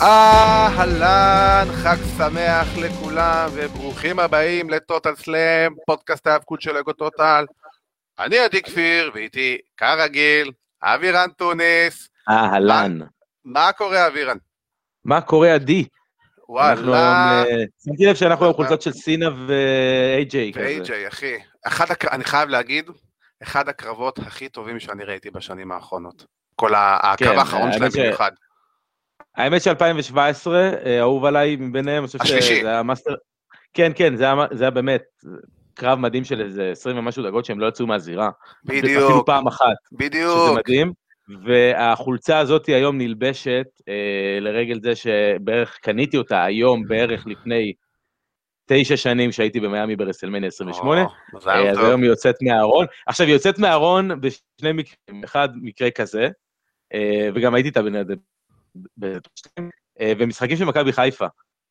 אהלן, חג שמח לכולם וברוכים הבאים לטוטל סלאם, פודקאסט ההאבקות של אגו טוטל. אני עדי כפיר ואיתי כרגיל אבירן טוניס. אהלן. מה קורה אבירן? מה קורה עדי? וואלה. אה, שמתי לב שאנחנו היום חולצות של סינה כזה. ו-AJ אחי, אני חייב להגיד, אחד הקרבות הכי טובים שאני ראיתי בשנים האחרונות. כל הקרב כן, האחרון שלהם במיוחד. האמת ש-2017, אה, אהוב עליי מביניהם, אני חושב שזה היה מאסטר... כן, כן, זה היה, זה היה באמת קרב מדהים של איזה 20 ומשהו דקות שהם לא יצאו מהזירה. בדיוק. אפילו פעם אחת. בדיוק. שזה מדהים. והחולצה הזאת היום נלבשת אה, לרגל זה שבערך קניתי אותה היום בערך לפני תשע שנים שהייתי במיאמי ברסלמניה 28, או, אה, אז היום היא יוצאת מהארון. עכשיו היא יוצאת מהארון בשני מקרים, אחד מקרה כזה, אה, וגם הייתי איתה אה, ומשחקים של מכבי חיפה,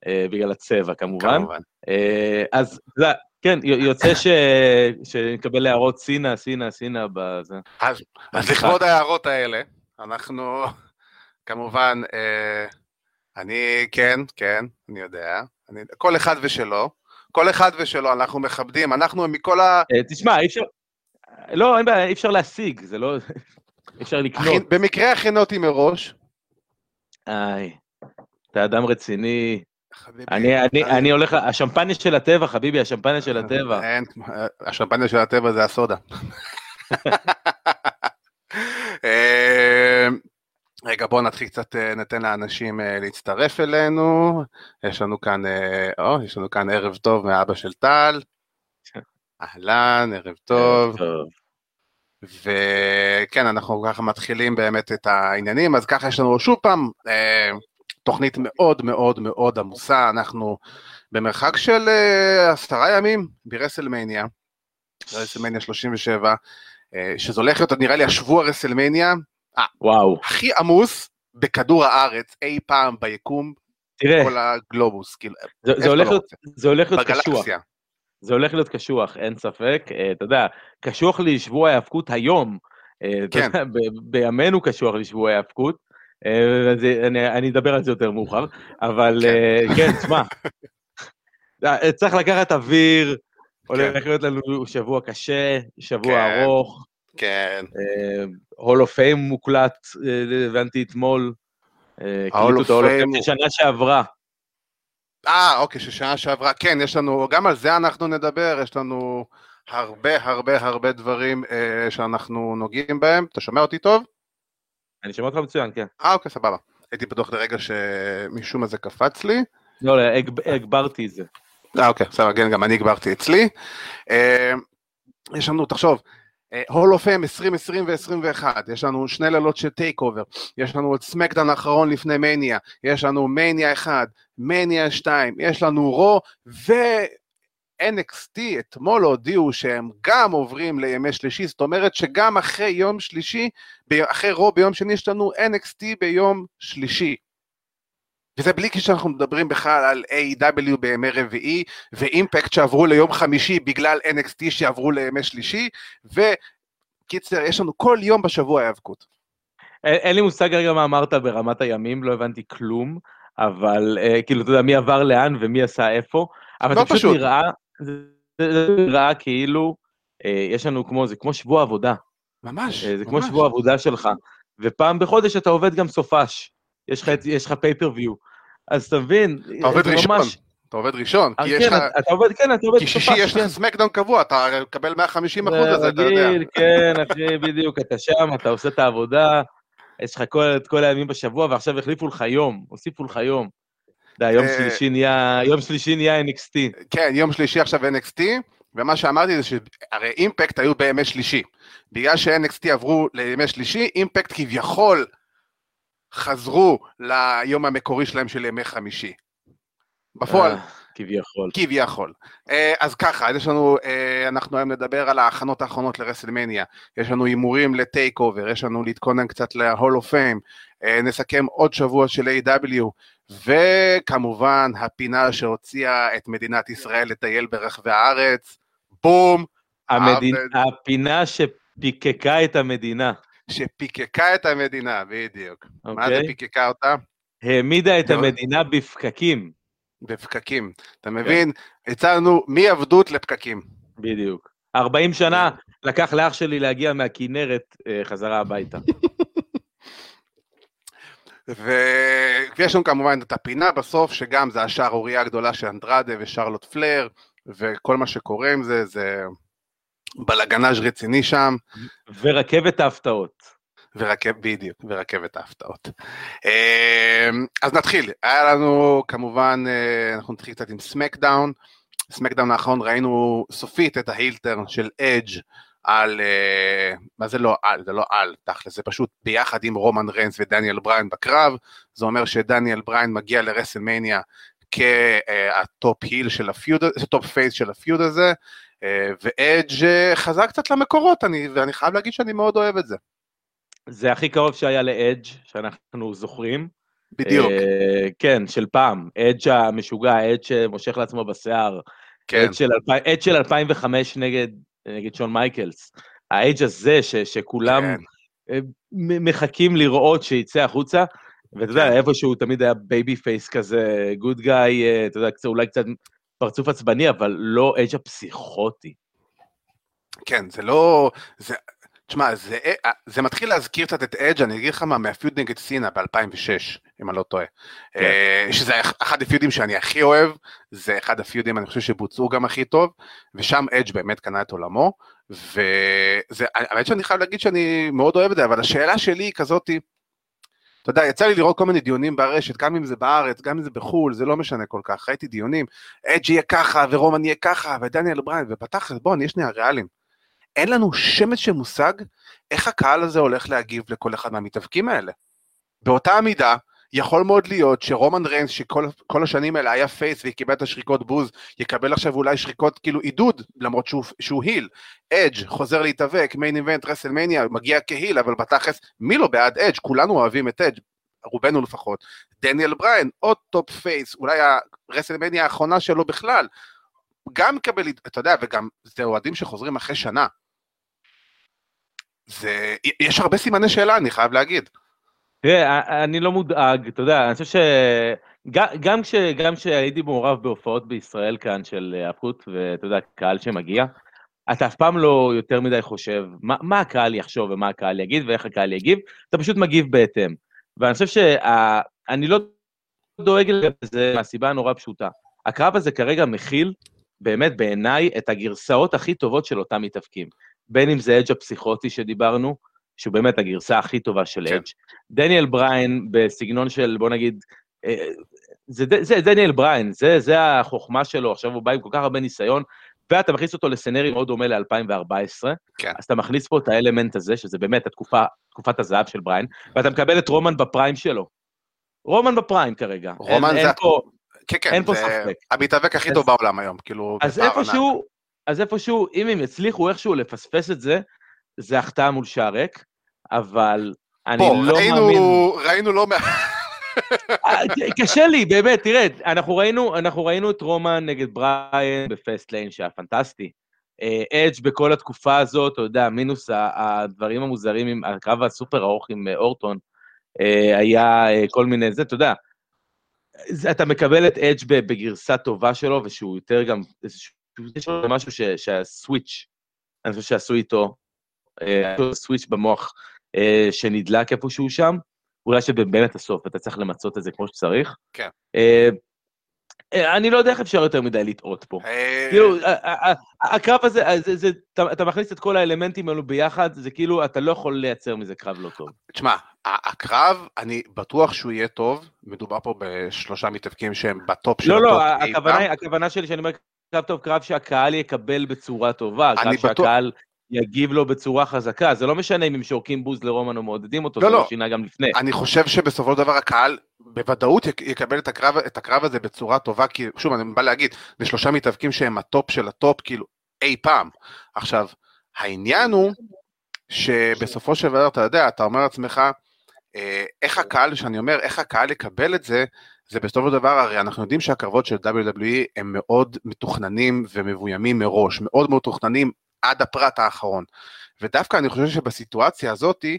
אה, בגלל הצבע כמובן. כמובן. אה, אז כן, יוצא שנקבל הערות סינה, סינה, סינה בזה. אז לכבוד ההערות האלה, אנחנו כמובן, אני, כן, כן, אני יודע, כל אחד ושלו, כל אחד ושלו, אנחנו מכבדים, אנחנו מכל ה... תשמע, אי אפשר, לא, אין בעיה, אי אפשר להשיג, זה לא, אי אפשר לקנות. במקרה הכינותי מראש, איי, אתה אדם רציני. אני, אני, אני הולך, השמפניה של הטבע, חביבי, השמפניה של הטבע. אין, השמפניה של הטבע זה הסודה. אה, רגע, בואו נתחיל קצת, אה, ניתן לאנשים אה, להצטרף אלינו. יש לנו כאן, או, יש לנו כאן ערב טוב מאבא של טל. אהלן, ערב טוב. ערב טוב. וכן, אנחנו ככה מתחילים באמת את העניינים, אז ככה יש לנו שוב פעם אה, תוכנית מאוד מאוד מאוד עמוסה, אנחנו במרחק של אה, עשרה ימים ברסלמניה, רסלמניה 37, אה, שזה הולך להיות נראה לי השבוע רסלמניה, וואו. הכי עמוס בכדור הארץ אי פעם ביקום, תראה, כל הגלובוס, כאילו, זה, זה, הולך להיות, זה הולך להיות קשוח. זה הולך להיות קשוח, אין ספק. אה, אתה יודע, קשוח לי שבוע ההאבקות היום. אה, כן. בימינו קשוח לי שבוע ההאבקות. אה, אני, אני אדבר על זה יותר מאוחר, אבל כן, כן תשמע, צריך לקחת אוויר, הולך כן. להיות לנו שבוע קשה, שבוע כן. ארוך. כן. הול אוף פיים מוקלט, הבנתי אתמול. ההול אוף פיים. שנה שעברה. אה, אוקיי, ששנה שעברה, כן, יש לנו, גם על זה אנחנו נדבר, יש לנו הרבה הרבה הרבה דברים אה, שאנחנו נוגעים בהם. אתה שומע אותי טוב? אני שומע אותך מצוין, כן. אה, אוקיי, סבבה. הייתי בטוח לרגע שמשום מה זה קפץ לי. לא, לא, הגברתי את זה. אה, אוקיי, בסדר, כן, גם אני הגברתי אצלי. אה, יש לנו, תחשוב, Hall of Fame 2020 ו-21, יש לנו שני לילות של TakeOver, יש לנו את SmackDown האחרון לפני מניה, יש לנו מניה 1, מניה 2, יש לנו Raw, ו-NXT אתמול הודיעו שהם גם עוברים לימי שלישי, זאת אומרת שגם אחרי יום שלישי, אחרי Raw ביום שני יש לנו NXT ביום שלישי. וזה בלי כשאנחנו מדברים בכלל על AEW בימי רביעי, ואימפקט שעברו ליום חמישי בגלל NXT שעברו לימי שלישי, וקיצר, יש לנו כל יום בשבוע היאבקות. אין, אין לי מושג רגע מה אמרת ברמת הימים, לא הבנתי כלום, אבל אה, כאילו, אתה יודע, מי עבר לאן ומי עשה איפה, אבל לא זה פשוט נראה, זה, זה נראה כאילו, אה, יש לנו כמו, זה כמו שבוע עבודה. ממש, אה, זה ממש. כמו שבוע עבודה שלך, ופעם בחודש אתה עובד גם סופש. יש לך פייפריוויו. אז אתה מבין, אתה עובד ראשון, אתה עובד ראשון, כי יש כן, לך... אתה עובד, כן, אתה עובד... כי שישי יש לך סמקדאון קבוע, אתה מקבל 150 אחוז הזה, אתה יודע. כן, אחי, בדיוק, אתה שם, אתה עושה את העבודה, יש לך את כל הימים בשבוע, ועכשיו החליפו לך יום, הוסיפו לך יום. אתה יודע, יום אה, שלישי נהיה, יום שלישי נהיה NXT. כן, יום שלישי עכשיו NXT, ומה שאמרתי זה שהרי אימפקט היו בימי שלישי. בגלל ש-NXT עברו לימי שלישי, אימפקט כביכול חזרו ליום המקורי שלהם של ימי חמישי. בפועל. אה, כביכול. כביכול. אה, אז ככה, יש לנו, אה, אנחנו היום נדבר על ההכנות האחרונות לרסלמניה, יש לנו הימורים ל TakeOver, יש לנו להתכונן קצת ל Hall of Fame, נסכם עוד שבוע של AEW וכמובן הפינה שהוציאה את מדינת ישראל לטייל ברחבי הארץ, בום. המדינ... הפינה שפיקקה את המדינה. שפיקקה את המדינה, בדיוק. Okay. מה זה אוקיי. פיקקה אותה? העמידה את המדינה בפקקים. בפקקים. אתה מבין? הצענו מעבדות לפקקים. בדיוק. 40 שנה לקח לאח שלי להגיע מהכינרת אה, חזרה הביתה. ויש לנו כמובן את הפינה בסוף, שגם זה השערורייה הגדולה של אנדרדה ושרלוט פלר, וכל מה שקורה עם זה, זה בלגנאז' רציני שם. ורכבת ההפתעות. ורכבת, בדיוק, ורכבת ההפתעות. אמ, אז נתחיל, היה לנו כמובן, אה, אנחנו נתחיל קצת עם SmackDown. SmackDown האחרון ראינו סופית את ה heel turn של אדג' על, אה, מה זה לא על, זה לא על, תכל'ס, זה פשוט ביחד עם רומן ריינס ודניאל בריין בקרב, זה אומר שדניאל בריין מגיע לרסלמניה כה top heel של ה feud, top face של ה feud הזה, אה, ואדג' חזר קצת למקורות, אני, ואני חייב להגיד שאני מאוד אוהב את זה. זה הכי קרוב שהיה לאדג' שאנחנו זוכרים. בדיוק. אה, כן, של פעם. אדג' המשוגע, אדג' שמושך לעצמו בשיער. כן. אדג' של, אדג' של 2005 נגד, נגד שון מייקלס. האדג' הזה ש, שכולם כן. אה, מחכים לראות שיצא החוצה. ואתה יודע, כן. איפשהו תמיד היה babyface כזה, good guy, אה, אתה יודע, אולי קצת פרצוף עצבני, אבל לא אדג' הפסיכוטי. כן, זה לא... זה, תשמע, זה, זה מתחיל להזכיר קצת את אדג', אני אגיד לך מה, מהפיוד נגד סינה ב-2006, אם אני לא טועה. כן. אה, שזה אחד הפיודים שאני הכי אוהב, זה אחד הפיודים, אני חושב שבוצעו גם הכי טוב, ושם אדג' באמת קנה את עולמו, והאמת שאני חייב להגיד שאני מאוד אוהב את זה, אבל השאלה שלי היא כזאתי, אתה יודע, יצא לי לראות כל מיני דיונים ברשת, גם אם זה בארץ, גם אם זה בחו"ל, זה לא משנה כל כך, ראיתי דיונים, אדג' יהיה ככה, ורומן יהיה ככה, ודניאל בריין, ופתח, בוא, נהיה שנייה ריאליים. אין לנו שמץ של מושג איך הקהל הזה הולך להגיב לכל אחד מהמתאבקים האלה. באותה המידה, יכול מאוד להיות שרומן ריינס, שכל השנים האלה היה face וקיבל את השריקות בוז, יקבל עכשיו אולי שריקות כאילו עידוד, למרות שהוא, שהוא heel. אדג' חוזר להתאבק, main event, רסלמניה, מגיע כ heel, אבל בתכלס, מי לא בעד אדג'? כולנו אוהבים את אדג', רובנו לפחות. דניאל בריין, עוד top face, אולי הרסלמניה האחרונה שלו בכלל, גם מקבל, אתה יודע, וגם זה אוהדים שחוזרים אחרי שנה. זה, יש הרבה סימני שאלה, אני חייב להגיד. תראה, אני לא מודאג, אתה יודע, אני חושב ש... גם, כש, גם כשהייתי מעורב בהופעות בישראל כאן של הפקות, ואתה יודע, קהל שמגיע, אתה אף פעם לא יותר מדי חושב מה, מה הקהל יחשוב ומה הקהל יגיד ואיך הקהל יגיב, אתה פשוט מגיב בהתאם. ואני חושב שאני לא דואג לזה מהסיבה הנורא פשוטה. הקרב הזה כרגע מכיל, באמת בעיניי, את הגרסאות הכי טובות של אותם מתאבקים. בין אם זה אדג' הפסיכוטי שדיברנו, שהוא באמת הגרסה הכי טובה של כן. אדג', דניאל בריין בסגנון של, בוא נגיד, אה, זה, זה דניאל בריין, זה, זה החוכמה שלו, עכשיו הוא בא עם כל כך הרבה ניסיון, ואתה מכניס אותו לסנרי מאוד דומה ל-2014, כן. אז אתה מכניס פה את האלמנט הזה, שזה באמת התקופה, תקופת הזהב של בריין, ואתה מקבל את רומן ב prime שלו. רומן ב prime כרגע. רומן אין, זה... אין פה, כן, כן, אין פה ספק. המתאבק הכי אז, טוב בעולם היום, כאילו... אז איפשהו, אז איפשהו, אם הם יצליחו איכשהו לפספס את זה, זה החטאה מול שער ריק, אבל אני בוא, לא ראינו, מאמין... ראינו לא מעט... אה, קשה לי, באמת, תראה, אנחנו ראינו, אנחנו ראינו את רומן נגד בריין ב Fastlane, שהיה פנטסטי. אדג' אה, בכל התקופה הזאת, אתה יודע, מינוס הדברים המוזרים עם הקרב הסופר ארוך עם אה, אורטון, היה כל מיני, זה, אתה יודע, אתה מקבל את אדג' בגרסה טובה שלו, ושהוא יותר גם יש לו משהו שהסוויץ', אני חושב שעשו איתו, סוויץ' במוח אה, שנדלק איפשהו שם, אולי שבאמת הסוף, אתה צריך למצות את זה כמו שצריך. כן. אה, אני לא יודע איך אפשר יותר מדי לטעות פה. כאילו, הקרב הזה, אתה מכניס את כל האלמנטים האלו ביחד, זה כאילו, אתה לא יכול לייצר מזה קרב לא טוב. תשמע, הקרב, אני בטוח שהוא יהיה טוב, מדובר פה בשלושה מתאבקים שהם בטופ של לא, לא, הכוונה שלי שאני אומר קרב טוב, קרב שהקהל יקבל בצורה טובה, קרב שהקהל יגיב לו בצורה חזקה, זה לא משנה אם הם שורקים בוז לרומן או מעודדים אותו, לא, זה לא שינה גם לפני. אני חושב שבסופו של דבר הקהל בוודאות יקבל את הקרב, את הקרב הזה בצורה טובה, כי שוב, אני בא להגיד, זה שלושה מתאבקים שהם הטופ של הטופ, כאילו, אי פעם. עכשיו, העניין הוא שבסופו של דבר, אתה יודע, אתה אומר לעצמך, אה, איך הקהל, שאני אומר, איך הקהל יקבל את זה, זה בסופו של דבר, הרי אנחנו יודעים שהקרבות של WWE הם מאוד מתוכננים ומבוימים מראש, מאוד מאוד מתוכננים עד הפרט האחרון. ודווקא אני חושב שבסיטואציה הזאתי,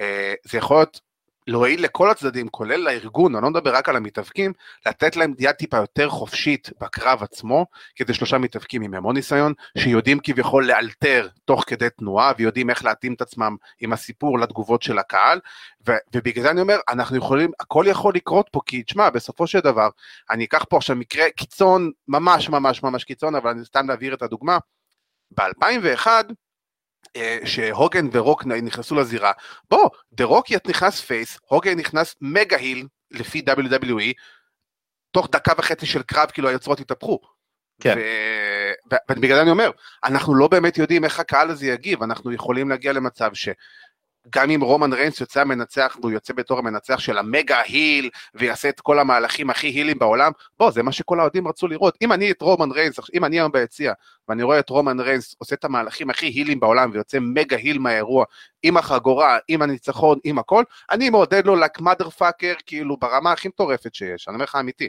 אה, זה יכול להיות להועיל לכל הצדדים, כולל לארגון, אני לא מדבר רק על המתאבקים, לתת להם יד טיפה יותר חופשית בקרב עצמו, כדי שלושה מתאבקים עם המון ניסיון, שיודעים כביכול לאלתר תוך כדי תנועה, ויודעים איך להתאים את עצמם עם הסיפור לתגובות של הקהל, ו- ובגלל זה אני אומר, אנחנו יכולים, הכל יכול לקרות פה, כי תשמע, בסופו של דבר, אני אקח פה עכשיו מקרה קיצון, ממש ממש ממש קיצון, אבל אני סתם להעביר את הדוגמה, ב-2001, אה, שהוגן ורוק נכנסו לזירה, בוא, דה רוק נכנס face, הוגן נכנס mega heel לפי WWE, תוך דקה וחצי של קרב כאילו היוצרות התהפכו. כן. ובגלל זה אני אומר, אנחנו לא באמת יודעים איך הקהל הזה יגיב, אנחנו יכולים להגיע למצב ש... גם אם רומן ריינס יוצא המנצח והוא יוצא בתור המנצח של ה mega heel ויעשה את כל המהלכים הכי הילים בעולם, בוא, זה מה שכל האוהדים רצו לראות. אם אני את רומן ריינס, אם אני היום ביציע ואני רואה את רומן ריינס עושה את המהלכים הכי הילים בעולם ויוצא מגה היל מהאירוע, עם החגורה, עם הניצחון, עם הכל, אני מעודד לו like mother fucker, כאילו ברמה הכי מטורפת שיש, אני אומר לך אמיתי.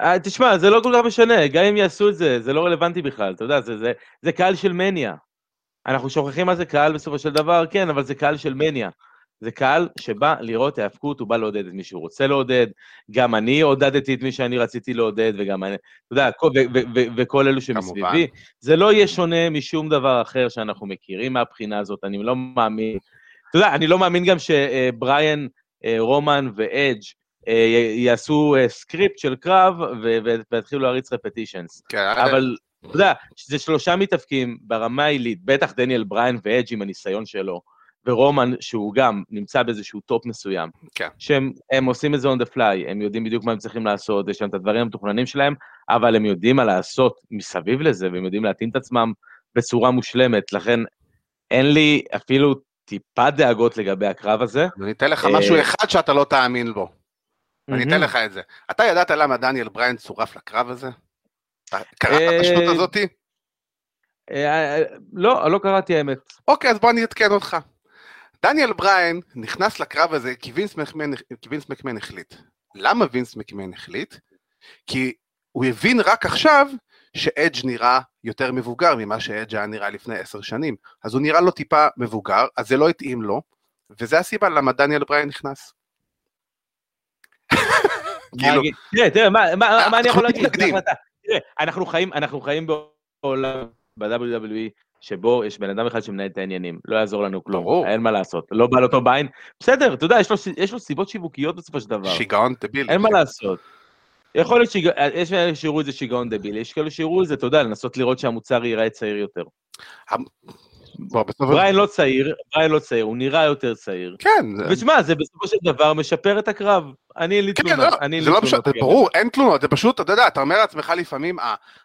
אה, תשמע, זה לא כל כך משנה, גם אם יעשו את זה, זה לא רלוונטי בכלל, אתה יודע, זה, זה, זה קהל של מניה. אנחנו שוכחים מה זה קהל בסופו של דבר, כן, אבל זה קהל של מניה. זה קהל שבא לראות היאבקות, הוא בא לעודד את מי שהוא רוצה לעודד, גם אני עודדתי את מי שאני רציתי לעודד, וגם אני, אתה יודע, וכל אלו שמסביבי. זה לא יהיה שונה משום דבר אחר שאנחנו מכירים מהבחינה הזאת, אני לא מאמין. אתה יודע, אני לא מאמין גם שבריאן, אה, רומן ואדג' אה, יעשו אה, script של קרב ויתחילו להריץ repetitions. כן, אבל... אתה יודע, זה שלושה מתאבקים ברמה העילית, בטח דניאל בריין ואדג' עם הניסיון שלו, ורומן, שהוא גם נמצא באיזשהו top מסוים, כן. שהם עושים את זה on the fly, הם יודעים בדיוק מה הם צריכים לעשות, יש להם את הדברים המתוכננים שלהם, אבל הם יודעים מה לעשות מסביב לזה, והם יודעים להתאים את עצמם בצורה מושלמת, לכן אין לי אפילו טיפה דאגות לגבי הקרב הזה. אני אתן לך משהו אה, אחד שאתה לא תאמין בו. אני אתן לך את זה. אתה ידעת למה דניאל בריין צורף לקרב הזה? קראת את השטות אה, הזאתי? אה, לא, לא קראתי האמת. אוקיי, אז בוא אני אעדכן אותך. דניאל בריין נכנס לקרב הזה כי וינס מקמן, כי וינס מקמן החליט. למה וינס מקמן החליט? כי הוא הבין רק עכשיו שאדג' נראה יותר מבוגר ממה שאדג' היה נראה לפני עשר שנים. אז הוא נראה לו טיפה מבוגר, אז זה לא התאים לו, וזה הסיבה למה דניאל בריין נכנס. כאילו... תראה, תראה, מה אני יכול להגיד? תראה, אנחנו חיים, אנחנו חיים בעולם, ב-WWE, שבו יש בן אדם אחד שמנהל את העניינים, לא יעזור לנו כלום, ברור. אין מה לעשות, לא בא לאותו בעין, בסדר, אתה יודע, יש לו, יש לו סיבות שיווקיות בסופו של דבר. שיגעון דביל. אין מה לעשות. יכול להיות שיש כאלה שיראו את זה שיגעון דביל, יש כאלה שיראו את זה, אתה יודע, לנסות לראות שהמוצר ייראה צעיר יותר. בריין לא צעיר, בריין לא צעיר, הוא נראה יותר צעיר. כן. ותשמע, זה בסופו של דבר משפר את הקרב. אני אין לי כן, תלונות. כן, זה לא פשוט, ברור, אין תלונות, זה פשוט, אתה יודע, אתה אומר לעצמך לפעמים,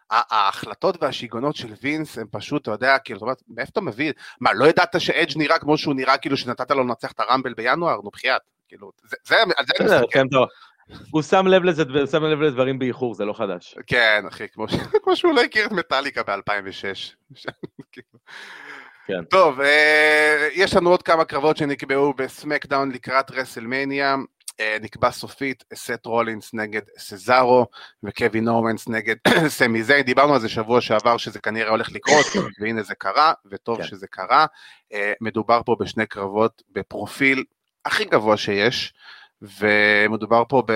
ההחלטות והשיגעונות של וינס הם פשוט, אתה יודע, כאילו, זאת אומרת, מאיפה אתה מבין? מה, לא ידעת שאדג' נראה כמו שהוא נראה, כאילו, שנתת לו לנצח את הרמבל בינואר? נו, בחייאת. כאילו, זה, על זה אני מסתכל. כן, הוא שם לב לזה, שם לב לדברים באיחור, זה לא חדש. כן, אחי, כמו שהוא לא הכיר את מטאליקה ב-2006. כן. טוב, אה, יש לנו עוד כמה קרבות שנקבעו בסמקדאון לקראת רסלמניה. אה, נקבע סופית סט רולינס נגד סזארו וקווין אוונס נגד סמי זיין, דיברנו על זה שבוע שעבר שזה כנראה הולך לקרות, והנה זה קרה, וטוב כן. שזה קרה. אה, מדובר פה בשני קרבות בפרופיל הכי גבוה שיש, ומדובר פה ב...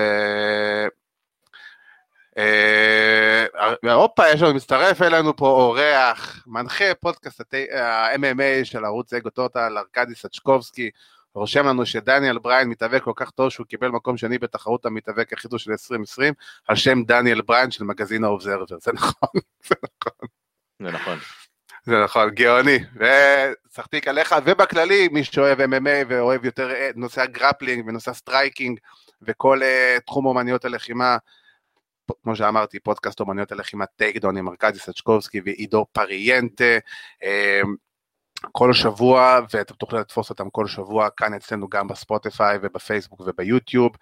אה, הופה, יש לנו, מצטרף אלינו פה אורח, מנחה פודקאסט ה-MMA של ערוץ אגו טוטל, ארכדי סצ'קובסקי, רושם לנו שדניאל בריין מתאבק כל כך טוב שהוא קיבל מקום שני בתחרות המתאבק הכי טוב של 2020, על שם דניאל בריין של מגזין האובזרבר, זה נכון, זה נכון. זה נכון. זה נכון, גאוני, וסחתיק עליך, ובכללי, מי שאוהב MMA ואוהב יותר אה, נושא ה grappling ונושא ה striking וכל אה, תחום אומניות הלחימה, כמו שאמרתי, פודקאסט אומניות הלחימה טייקדון עם ארכדי סצ'קובסקי ועידו פריאנטה. אמ, כל שבוע, ואתם תוכלו לתפוס אותם כל שבוע כאן אצלנו גם בספוטיפיי ובפייסבוק וביוטיוב.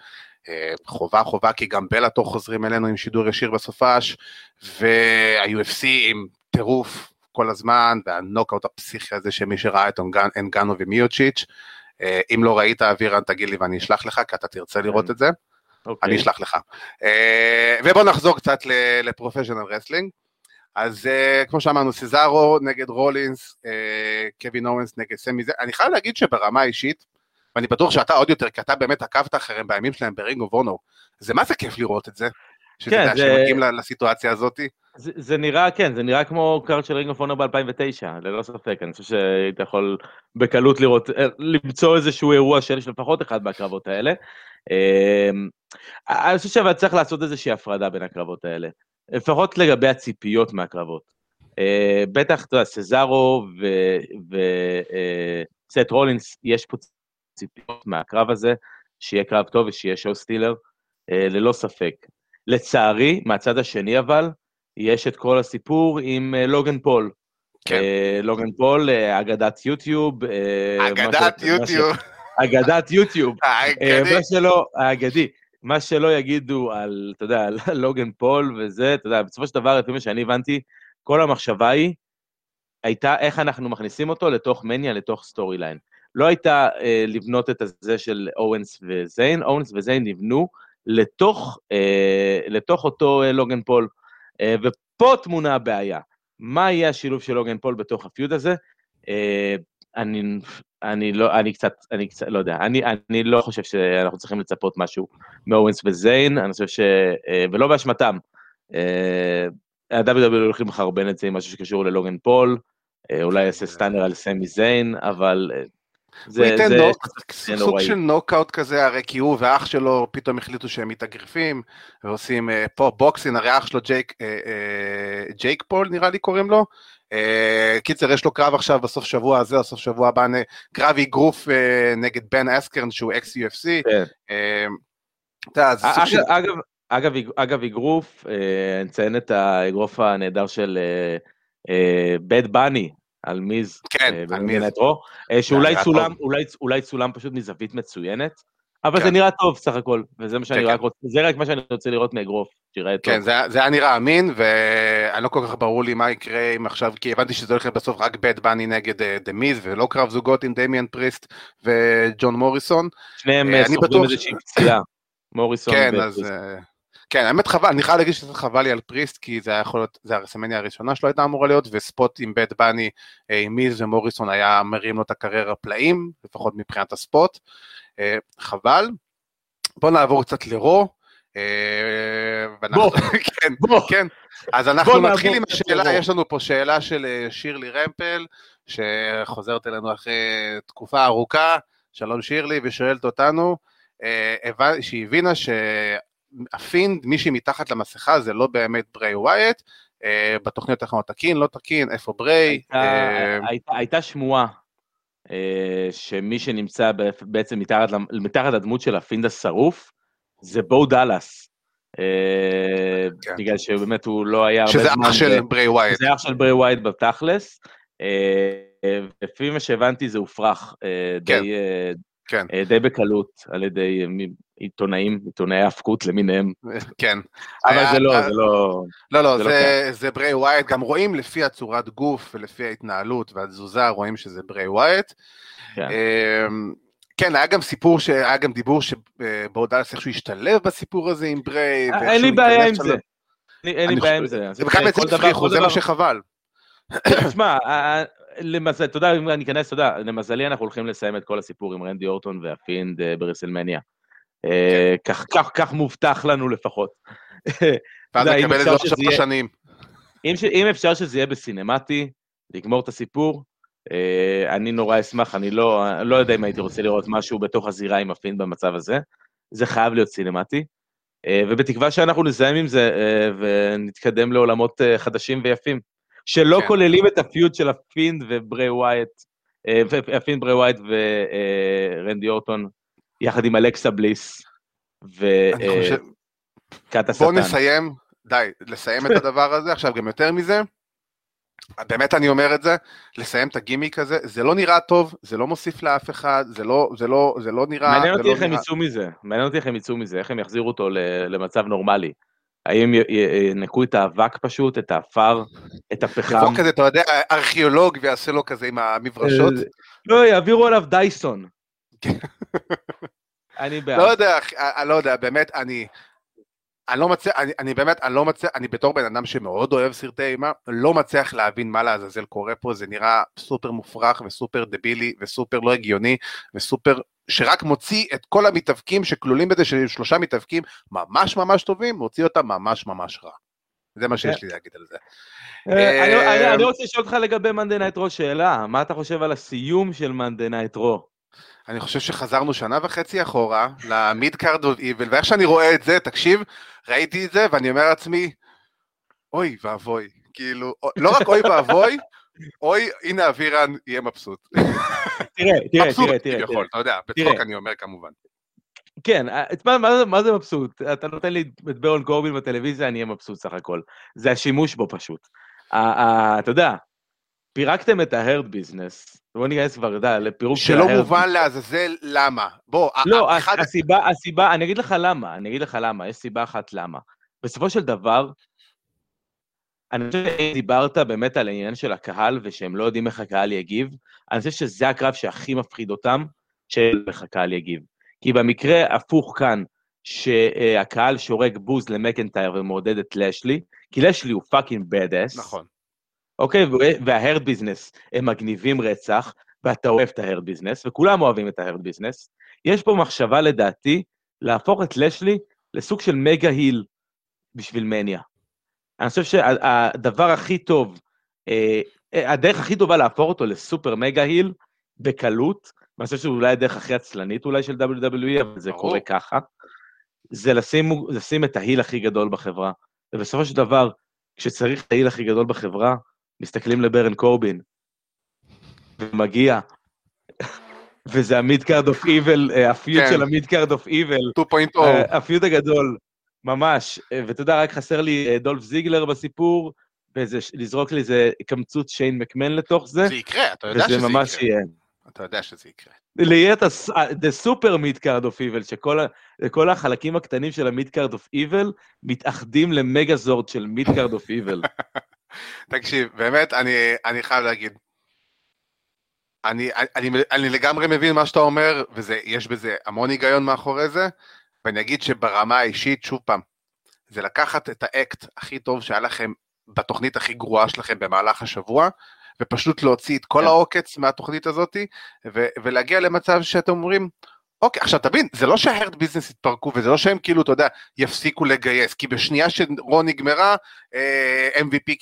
אה, חובה חובה כי גם בלאטור חוזרים אלינו עם שידור ישיר בסופש, וה-UFC עם טירוף כל הזמן, והנוקאוט הפסיכי הזה שמי שראה את אנגנו ומיוצ'יץ'. אה, אם לא ראית אבירן תגיד לי ואני אשלח לך כי אתה תרצה לראות כן. את זה. אוקיי. אני אוקיי. אשלח לך. אה, ובואו נחזור קצת ל professional wrestling. אז אה, כמו שאמרנו, סזארו נגד רולינס, אה, קווין אוונס נגד סמי זיין, אני חייב להגיד שברמה האישית, ואני בטוח שאתה עוד יותר, כי אתה באמת עקבת אחריהם בימים שלהם ב Ring of Honor. זה מה זה כיף לראות את זה, שזה כן, זה... שמגיעים לסיטואציה הזאת. זה, נראה, כן, זה נראה כמו card של Ring of Honor ב-2009, ללא ספק, אני חושב שהיית יכול בקלות לראות, אה, למצוא איזשהו אירוע של לפחות אחד מהקרבות האלה. אמ, אני חושב אבל צריך לעשות איזושהי הפרדה בין הקרבות האלה, לפחות לגבי הציפיות מהקרבות. אה, בטח, אתה יודע, סזארו וסט רולינס, יש פה ציפיות מהקרב הזה, שיהיה קרב טוב ושיהיה show stealer, אה, ללא ספק. לצערי, מהצד השני אבל, יש את כל הסיפור עם אה, לוגן פול. כן. לוגן פול, אגדת יוטיוב. אגדת יוטיוב. אגדת יוטיוב. האגדי. מה שלא, האגדי. מה שלא יגידו על, אתה יודע, על לוגן פול וזה, אתה יודע, בסופו של דבר, לפי מה שאני הבנתי, כל המחשבה היא, הייתה איך אנחנו מכניסים אותו לתוך מניה, לתוך storyline. לא הייתה אה, לבנות את הזה של אוונס וזיין, אוונס וזיין נבנו לתוך, אה, לתוך אותו אה, לוגן פול. אה, ופה טמונה הבעיה. מה יהיה השילוב של לוגן פול בתוך ה feud הזה? אה, אני, אני לא, אני קצת, אני קצת, לא יודע, אני, אני לא חושב שאנחנו צריכים לצפות משהו מאוונס וזיין, אני חושב ש... אה, ולא באשמתם. אה, ה-WWE הולכים לחרבן את זה עם משהו שקשור ללוגן פול, אולי יעשה stunner על סמי זיין, אבל זה, הוא ייתן נוק, סוג. של נוקאוט כזה, הרי כי הוא ואח שלו פתאום החליטו שהם מתאגרפים, ועושים אה, פה boxing, הרי אח שלו ג'ייק, אה, אה, ג'ייק פול נראה לי קוראים לו. אה, קיצר, יש לו קרב עכשיו בסוף שבוע הזה, בסוף שבוע הבא, קרב אגרוף אה, נגד בן אסקרן שהוא ex UFC. כן. אגב, אגב, אגב אגרוף, נציין את האגרוף הנהדר של בד בני, על מיז, כן, אה, על מיז, נטרו, אה, שאולי צולם, אולי, אולי צולם פשוט מזווית מצוינת, אבל כן. זה נראה טוב סך הכל, וזה מה שאני כן, רק כן. רוצה, זה רק מה שאני רוצה לראות מאגרוף, שיראה טוב. כן, זה, זה היה נראה אמין, ואני לא כל כך ברור לי מה יקרה אם עכשיו, כי הבנתי שזה הולך בסוף רק בד בני נגד דה מיז, ולא קרב זוגות עם דמיאן פריסט וג'ון מוריסון. שניהם אה, סוחבים איזושהי פציעה, מוריסון כן. אז... כן, האמת חבל, אני חייב להגיד שזה חבל לי על פריסט, כי זה היה יכול להיות, זה הרסמניה הראשונה שלו הייתה אמורה להיות, וספוט עם בית בני, אה, עם מיז ומוריסון היה מרים לו את הקריירה פלאים, לפחות מבחינת הספוט. אה, חבל. בואו נעבור קצת לרו. אה, בוא, כן, בוא. כן. אז אנחנו נתחיל עם השאלה, יש לנו פה שאלה של שירלי רמפל, שחוזרת אלינו אחרי תקופה ארוכה, שלום שירלי, ושואלת אותנו, שהיא הבינה הפינד, מי שמתחת למסכה זה לא באמת בריי ווייט, אה, בתוכניות האחרונות תקין, לא תקין, איפה בריי. הייתה, אה... הייתה, הייתה שמועה אה, שמי שנמצא בעצם מתחת, מתחת לדמות של הפינד השרוף, זה בואו דאלאס. אה, כן. בגלל שבאמת הוא לא היה... שזה אח של בריי ווייט. זה אח של בריי ווייט בתכלס. אה, לפי מה שהבנתי זה הופרך אה, כן. די, כן. די בקלות על ידי עיתונאים, עיתונאי האבקות למיניהם. כן. אבל זה לא, זה לא... לא, לא, זה, לא זה ברי ווייט, גם רואים לפי הצורת גוף ולפי ההתנהלות והתזוזה, רואים שזה ברי ווייט. כן. אמ, כן, היה גם סיפור, היה גם דיבור שבאודלס איכשהו השתלב בסיפור הזה עם ברי. אין לי בעיה עם זה. אין לי בעיה עם זה. זה בכלל בעצם הצליחו, זה מה שחבל. תשמע, למזל, אתה יודע, אם אני אכנס, אתה יודע, למזלי אנחנו הולכים לסיים את כל הסיפור עם רנדי אורטון והפינד אה, ברסלמניה. אה, כך מובטח לנו לפחות. ואז נקבל את זה עוד שלוש שנים. אם אפשר שזה יהיה בסינמטי, לגמור את הסיפור, אה, אני נורא אשמח, אני לא, לא יודע אם הייתי רוצה לראות משהו בתוך הזירה עם הפין במצב הזה. זה חייב להיות סינמטי. אה, ובתקווה שאנחנו נסיים עם זה ונתקדם לעולמות חדשים ויפים, שלא כן. כוללים את ה feud של הפינד ובריי ווייט, הפינד בריי ווייט ורנדי אורטון יחד עם אלכסה בליס וקאט השטן. בוא נסיים, די, לסיים את הדבר הזה, עכשיו גם יותר מזה, באמת אני אומר את זה, לסיים את הגימיק הזה, זה לא נראה טוב, זה לא מוסיף לאף אחד, זה לא, זה לא, זה לא נראה... מעניין אותי לא איך הם יצאו מזה, מעניין אותי איך הם יצאו מזה, איך הם יחזירו אותו למצב נורמלי. האם ינקו את האבק פשוט, את האפר, את הפחם? יבוא כזה, אתה יודע, ארכיאולוג ויעשה לו כזה עם המברשות. לא, יעבירו עליו דייסון. אני בעד. לא יודע, אני לא יודע, באמת, אני... אני לא מצליח, אני, אני באמת, אני לא מצליח, אני בתור בן אדם שמאוד אוהב סרטי אימה, לא מצליח להבין מה לעזאזל קורה פה, זה נראה סופר מופרך וסופר דבילי וסופר לא הגיוני וסופר שרק מוציא את כל המתאבקים שכלולים בזה, שהיו שלושה מתאבקים ממש ממש טובים, מוציא אותם ממש ממש רע. זה מה שיש לי להגיד על זה. אני רוצה לשאול אותך לגבי Monday Night Raw שאלה, מה אתה חושב על הסיום של Monday Night Raw? אני חושב שחזרנו שנה וחצי אחורה ל mid card of evil, ואיך שאני רואה את זה, תקשיב, ראיתי את זה ואני אומר לעצמי, אוי ואבוי, כאילו, לא רק אוי ואבוי, אוי, הנה אבירן יהיה מבסוט. תראה, תראה, תראה, תראה. מבסוט, אתה יודע, בצחוק אני אומר כמובן. כן, מה, מה, מה זה מבסוט? אתה נותן לי את ברון קורבין בטלוויזיה, אני אהיה מבסוט סך הכל. זה השימוש בו פשוט. אתה יודע, פירקתם את ההרד ביזנס, בוא ניכנס כבר, לפירוק של ההרד. שלא מובן לעזאזל למה. בוא, לא, אחד... הסיבה, הסיבה, אני אגיד לך למה, אני אגיד לך למה, יש סיבה אחת למה. בסופו של דבר, אני חושב שדיברת באמת על העניין של הקהל, ושהם לא יודעים איך הקהל יגיב, אני חושב שזה הקרב שהכי מפחיד אותם, שאיך הקהל יגיב. כי במקרה הפוך כאן, שהקהל שורק בוז למקנטייר ומעודד את לשלי, כי לשלי הוא fucking badass. נכון. אוקיי, וה Hurt Business הם מגניבים רצח, ואתה אוהב את ה Hurt Business, וכולם אוהבים את ה Hurt Business. יש פה מחשבה לדעתי להפוך את לשלי לסוג של מגה היל בשביל מניה. אני חושב שהדבר הכי טוב, אה, הדרך הכי טובה להפוך אותו לסופר מגה היל, בקלות, ואני חושב שאולי הדרך הכי עצלנית אולי של WWE, אבל זה קורה ככה, זה לשים, לשים את ההיל הכי גדול בחברה. ובסופו של דבר, כשצריך את ההיל הכי גדול בחברה, מסתכלים לברן קורבין, ומגיע, וזה ה midcard of evil, ה feud של ה midcard of evil, 2.0, ה feud הגדול, ממש, אה, ואתה יודע, רק חסר לי אה, דולף זיגלר בסיפור, ולזרוק לי איזה קמצוץ שיין מקמן לתוך זה. זה יקרה, אתה יודע שזה יקרה. וזה ממש יהיה. אתה יודע שזה יקרה. ליהיה את ה super midcard of evil, שכל החלקים הקטנים של ה midcard of evil מתאחדים ל Megazord של midcard of evil. תקשיב, באמת, אני, אני חייב להגיד, אני, אני, אני לגמרי מבין מה שאתה אומר, ויש בזה המון היגיון מאחורי זה, ואני אגיד שברמה האישית, שוב פעם, זה לקחת את האקט הכי טוב שהיה לכם בתוכנית הכי גרועה שלכם במהלך השבוע, ופשוט להוציא את כל כן. העוקץ מהתוכנית הזאת, ולהגיע למצב שאתם אומרים, אוקיי, עכשיו תבין, זה לא שההרד ביזנס התפרקו, וזה לא שהם כאילו, אתה יודע, יפסיקו לגייס, כי בשנייה שרון נגמרה, אה, MVP,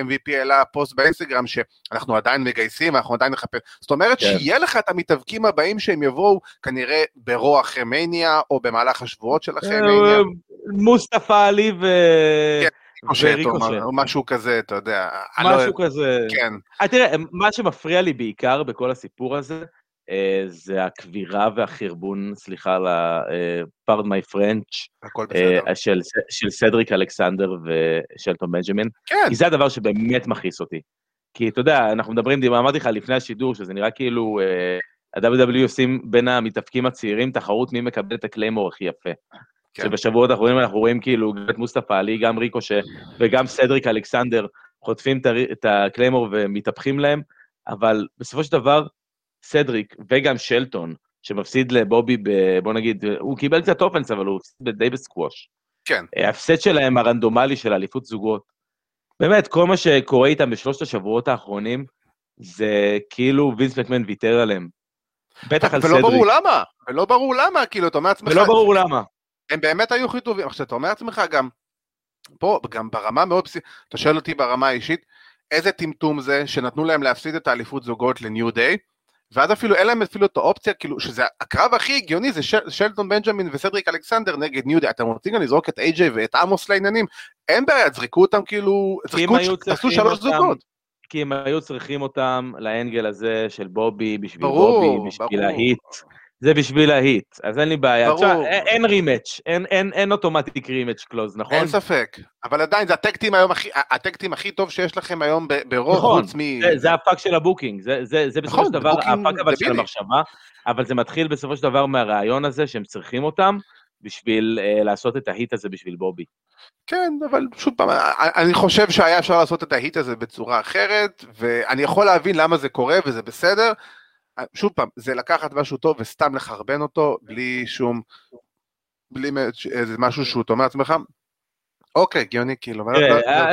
MVP העלה פוסט באינסטגרם שאנחנו עדיין מגייסים, אנחנו עדיין נחפש, זאת אומרת כן. שיהיה לך את המתאבקים הבאים שהם יבואו כנראה ברוע אחרי מניה, או במהלך השבועות של אחרי מניה. מוסטפא עלי ו... כן. או משהו כזה, אתה יודע. לא- משהו כזה. כן. אה, תראה, מה שמפריע לי בעיקר בכל הסיפור הזה, אה, זה הכבירה והחרבון, סליחה על ה-pardon my French, אה, של, סדריק אלכסנדר ושלטון בנג'מין, כן. כי זה הדבר שבאמת מכעיס אותי. כי אתה יודע, אנחנו מדברים, אמרתי לך לפני השידור, שזה נראה כאילו ה-WWE עושים בין המתאבקים הצעירים תחרות מי מקבל את ה Claymore הכי יפה. כן. שבשבועות האחרונים אנחנו רואים כאילו גם את מוסטפא עלי, גם ריקושה וגם סדריק אלכסנדר חוטפים את ה Claymore ומתהפכים להם, אבל בסופו של דבר, סדריק וגם שלטון, שמפסיד לבובי, ב, בוא נגיד, הוא קיבל קצת אופנס, אבל הוא הפסיד די בסקווש. כן. ההפסד שלהם הרנדומלי של אליפות זוגות. באמת, כל מה שקורה איתם בשלושת השבועות האחרונים, זה כאילו וינס מקמן ויתר עליהם. בטח על סדריק. ולא ברור למה, ולא ברור למה, כאילו, אתה אומר לעצמך... ולא ברור למה. הם באמת היו הכי טובים. עכשיו, אתה אומר לעצמך גם, פה, גם ברמה מאוד בסיסית, אתה שואל אותי ברמה האישית, איזה טמטום זה שנתנו להם להפסיד את האליפות זוגות לניו דיי, ואז אפילו אין להם אפילו את האופציה, כאילו, שזה הקרב הכי הגיוני, זה של, שלטון בנג'מין וסדריק אלכסנדר נגד New Day, אתם רוצים גם לזרוק את איי-ג'יי ואת עמוס לעניינים, אין בעיה, זרקו אותם כאילו, זרקו, תעשו שלוש זוגות. כי הם היו צריכים אותם ל angle הזה של בובי, בשביל ברור, בובי, בשביל ל heat. זה בשביל ל heat, אז אין לי בעיה. ברור. עכשיו, אין rematch, אין, אין, אין automatic rematch clause, נכון? אין ספק, אבל עדיין זה ה tag team היום הכי, ה tag team הכי טוב שיש לכם היום ב Raw, נכון, חוץ מ... זה, זה הפאק של ה booking, זה, זה, זה בסופו נכון, של דבר הפאק אבל של המחשבה, אבל זה מתחיל בסופו של דבר מהרעיון הזה שהם צריכים אותם בשביל uh, לעשות את ה heat הזה בשביל בובי. כן, אבל שוב פעם, אני חושב שהיה אפשר לעשות את ה heat הזה בצורה אחרת, ואני יכול להבין למה זה קורה וזה בסדר, שוב פעם, זה לקחת משהו טוב וסתם לחרבן אותו בלי שום, בלי איזה משהו שהוא אומר לעצמך, אוקיי, הגיוני, כאילו.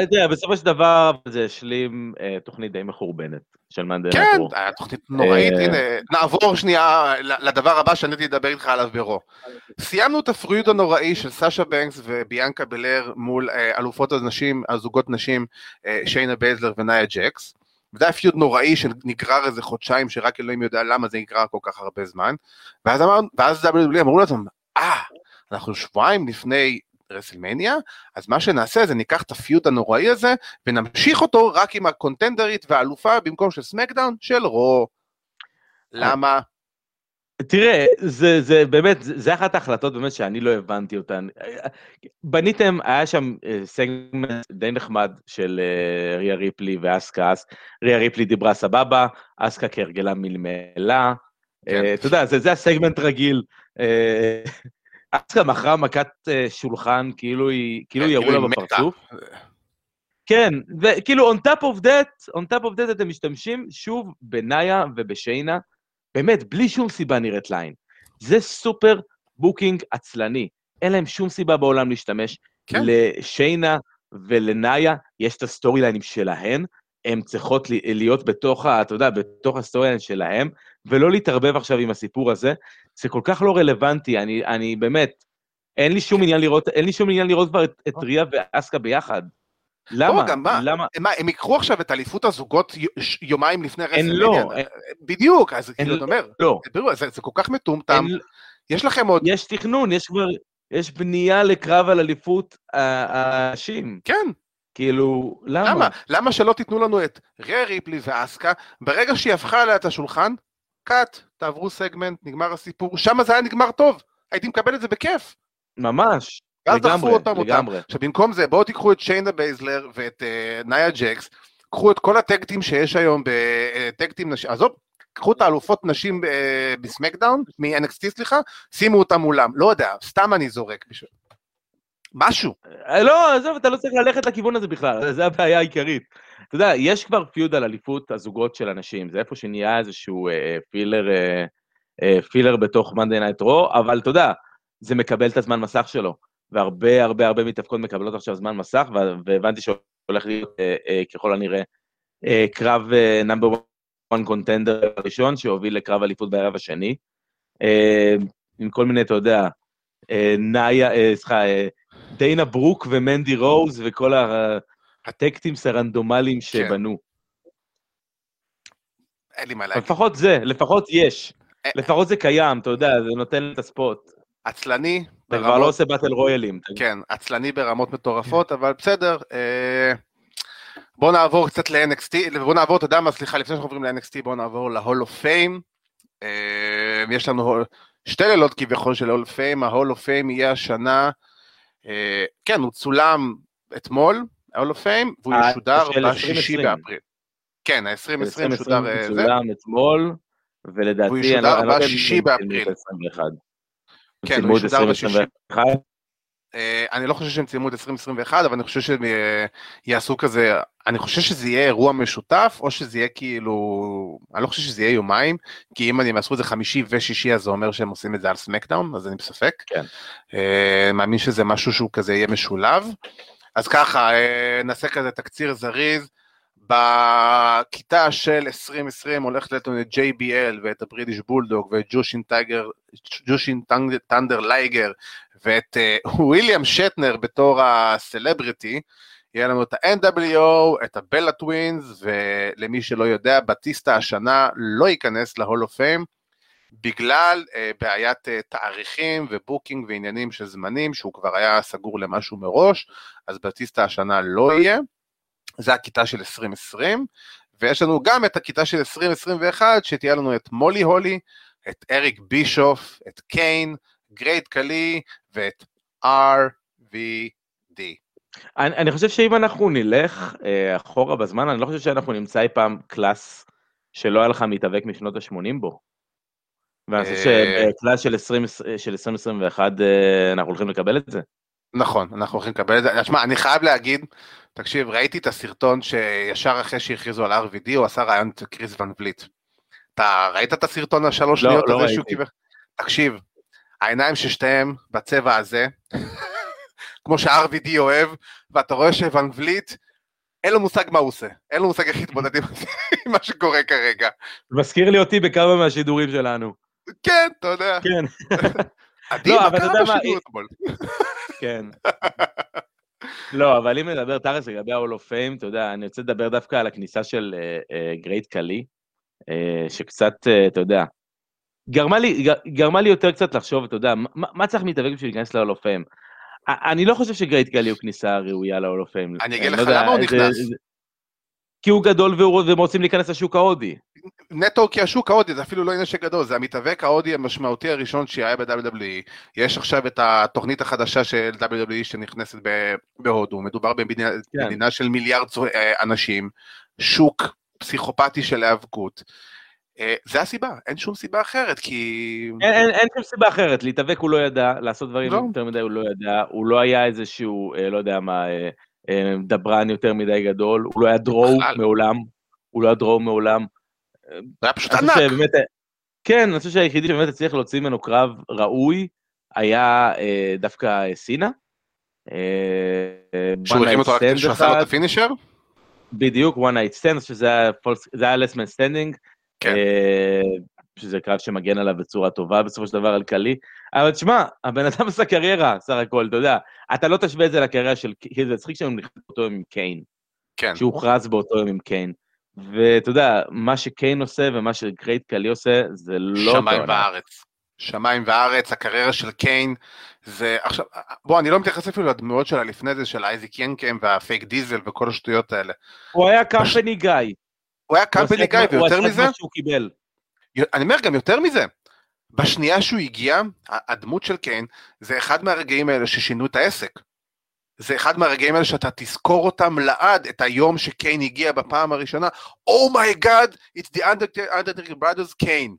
תראה, בסופו של דבר זה השלים תוכנית די מחורבנת של Monday כן, היה תוכנית נוראית, הנה, נעבור שנייה לדבר הבא שאני רציתי לדבר איתך עליו ב Raw. סיימנו את ה feud הנוראי של סאשה בנקס וביאנקה בלר מול אלופות הנשים, הזוגות נשים, שיינה בייזלר ונאיה ג'קס. וזה היה feud נוראי שנגרר איזה חודשיים, שרק אלוהים יודע למה זה נגרר כל כך הרבה זמן. ואז אמרנו, ואז WWE אמרו לעצמם, אה, אנחנו שבועיים לפני רסלמניה, אז מה שנעשה זה ניקח את ה feud הנוראי הזה, ונמשיך אותו רק עם הקונטנדרית והאלופה במקום של SmackDown של Raw. למה? תראה, זה, זה באמת, זה אחת ההחלטות באמת שאני לא הבנתי אותן. בניתם, היה שם אה, סגמנט די נחמד של אה, ריה ריפלי ואסקה, ריה ריפלי דיברה סבבה, אסקה כהרגלה מלמלה. כן. אתה יודע, זה, זה הסגמנט רגיל. אסקה מכרה מכת שולחן, כאילו היא, כאילו ירו כאילו לה בפרצוף. כן, וכאילו, on top of that, on top of that אתם משתמשים שוב בנאיה ובשיינה. באמת, בלי שום סיבה נראית ליין. זה סופר booking עצלני. אין להם שום סיבה בעולם להשתמש. כן. לשיינה ולנאיה יש את ה storyline ים שלהן, הן צריכות להיות בתוך, ה, אתה יודע, בתוך ה storyline שלהן, ולא להתערבב עכשיו עם הסיפור הזה. זה כל כך לא רלוונטי, אני, אני באמת, אין לי שום עניין לראות, אין לי שום עניין לראות כבר את, את אוקיי. ריה ואסקה ביחד. למה? גם מה, למה? מה, הם ייקחו עכשיו את אליפות הזוגות יומיים לפני רסלמניה? לא. בדיוק, אז כאילו, אתה אומר, לא. זה, זה כל כך מטומטם. יש לכם עוד... יש תכנון, יש כבר, יש בנייה לקרב על אליפות הנשים. כן. כאילו, למה? למה? למה שלא תיתנו לנו את ריה ריפלי ואסקה, ברגע שהיא הפכה עליה את השולחן, cut, תעברו סגמנט, נגמר הסיפור, שם זה היה נגמר טוב, הייתי מקבל את זה בכיף. ממש. ואז דחפו אותם אותם. עכשיו במקום זה בואו תיקחו את שיינה בייזלר ואת uh, נאיה ג'קס, קחו את כל ה tag teams שיש היום ב tag teams אה, נשים, עזוב, קחו את האלופות נשים אה, ב SmackDown, מ-NXT סליחה, שימו אותם מולם, לא יודע, סתם אני זורק בשביל... משהו. לא, עזוב, אתה לא צריך ללכת לכיוון הזה בכלל, זה הבעיה העיקרית. אתה יודע, יש כבר feud על אליפות הזוגות של הנשים, זה איפה שנהיה איזשהו אה, filler, אה, אה, filler בתוך Monday Night Raw, אבל אתה יודע, זה מקבל את הזמן מסך שלו. והרבה הרבה הרבה מתאבקות מקבלות עכשיו זמן מסך, והבנתי שהולך להיות אה, אה, ככל הנראה אה, קרב number 1 contender הראשון, שהוביל לקרב אליפות בערב השני. עם כל מיני, אתה יודע, נאיה, סליחה, דיינה ברוק ומנדי רוז וכל הטקטימס הרנדומליים כן. שבנו. אין לי מה להגיד. לפחות זה, לפחות יש. לפחות זה קיים, אתה יודע, זה נותן את הספוט. עצלני. אתה כבר לא עושה באטל רויאלים. כן, עצלני ברמות מטורפות, אבל בסדר. אה, בואו נעבור קצת ל-NXT, בואו נעבור, אתה יודע מה, סליחה, לפני שאנחנו עוברים ל-NXT, בואו נעבור ל-Hall of Fame. אה, יש לנו שתי לילות כביכול של Hall of Fame, ה-Hall of Fame יהיה השנה, אה, כן, הוא צולם אתמול, ה-Hall of Fame, והוא ישודר בשישי באפריל. כן, ה-2020 שודר... צולם אתמול, ולדעתי... הוא ישודר לא בשישי באפריל. כן, הוא ישודר בשישי. אה, אני לא חושב שהם צילמו את 2021, אבל אני חושב שהם אה, יעשו כזה, אני חושב שזה יהיה אירוע משותף, או שזה יהיה כאילו, אני לא חושב שזה יהיה יומיים, כי אם הם יעשו את זה חמישי ושישי, אז זה אומר שהם עושים את זה על SmackDown, אז אני בספק. כן. אה, מאמין שזה משהו שהוא כזה יהיה משולב. אז ככה, נעשה כזה תקציר זריז. בכיתה של 2020 הולכת להיות לנו את JBL ואת ה British Bulldog ואת ג'ושין טייגר, ג'ושין ת'אנדר לייגר ואת וויליאם שאטנר בתור הסלבריטי. יהיה לנו את ה-NWO, את ה Bella Twins, ולמי שלא יודע, בטיסטה השנה לא ייכנס ל Hall of Fame, בגלל אה, בעיית אה, תאריכים ו booking ועניינים של זמנים, שהוא כבר היה סגור למשהו מראש, אז בטיסטה השנה לא יהיה. זה הכיתה של 2020, ויש לנו גם את הכיתה של 2021, שתהיה לנו את מולי הולי, את אריק בישוף, את קיין, גרייט קלי ואת RVD. אני, אני חושב שאם אנחנו נלך אה, אחורה בזמן, אני לא חושב שאנחנו נמצא אי פעם class שלא היה לך מתאבק משנות ה-80 בו. ואני חושב אה, שבקלאס של, 20, של 2021 אה, אנחנו הולכים לקבל את זה. נכון, אנחנו הולכים לקבל את זה. תשמע, אני חייב להגיד, תקשיב, ראיתי את הסרטון שישר אחרי שהכריזו על RVD, הוא עשה רעיון את קריס ון וליט. אתה ראית את הסרטון השלוש לא, שניות לא הזה שהוא קיבל? תקשיב, העיניים של שתיהם בצבע הזה, כמו ש-RVD אוהב, ואתה רואה שוון וליט, אין לו מושג מה הוא עושה, אין לו מושג איך להתמודד עם מה שקורה כרגע. מזכיר לי אותי בכמה מהשידורים שלנו. כן, אתה יודע. כן. עדי, לא, מה קרה בשידור אתמול? כן. לא, אבל אם נדבר תכלס לגבי ה-all of fame, אתה יודע, אני רוצה לדבר דווקא על הכניסה של גרייט uh, קלי, uh, שקצת, uh, אתה יודע, גרמה לי, גרמה לי יותר קצת לחשוב, אתה יודע, מה, מה צריך מתאבק בשביל להיכנס ל-all of fame? אני לא חושב שגרייט קלי הוא כניסה ראויה ל-all of fame. אני אגיד לך למה הוא נכנס. כי הוא גדול והם רוצים להיכנס לשוק ההודי. נטו כי השוק ההודי זה אפילו לא עניין שגדול, זה המתאבק ההודי המשמעותי הראשון שהיה ב-WWE. יש עכשיו את התוכנית החדשה של WWE שנכנסת בהודו, מדובר במדינה כן. של מיליארד אה, אנשים, שוק פסיכופתי של היאבקות. אה, זה הסיבה, אין שום סיבה אחרת, כי... אין, אין, אין שום סיבה אחרת, להתאבק הוא לא ידע, לעשות דברים לא. יותר מדי הוא לא ידע, הוא לא היה איזשהו, אה, לא יודע מה, דברן יותר מדי גדול, הוא לא היה דרואו מעולם, הוא לא היה דרואו מעולם. זה היה פשוט ענק. שבאמת, כן, אני חושב שהיחידי שבאמת הצליח להוציא ממנו קרב ראוי, היה אה, דווקא סינה. אה, שהוא הרים אותו רק כשהוא עשה לו את הפינישר? בדיוק, one night stand, שזה היה less man standing. כן. שזה קרב שמגן עליו בצורה טובה בסופו של דבר על קלי. אבל תשמע, הבן אדם עשה קריירה, סך הכל, אתה יודע, אתה לא תשווה את זה לקריירה של, כי זה מצחיק שהם נכנסו באותו יום עם קיין. כן. שהוא הוכרז באותו יום עם קיין. ואתה יודע, מה שקיין עושה ומה שגרייט קלי עושה, זה לא... שמיים וארץ. שמיים וארץ, הקריירה של קיין, זה עכשיו, בוא, אני לא מתייחס אפילו לדמויות שלה לפני זה, של אייזיק ינקם והפייק דיזל וכל השטויות האלה. הוא היה company guy. הוא היה company guy, ויותר מזה... הוא עשה מה שהוא קיבל. אני אומר גם יותר מזה, בשנייה שהוא הגיע, הדמות של קיין זה אחד מהרגעים האלה ששינו את העסק. זה אחד מהרגעים האלה שאתה תזכור אותם לעד, את היום שקיין הגיע בפעם הראשונה. oh my God, oh it's the Undertaker's brother קיין.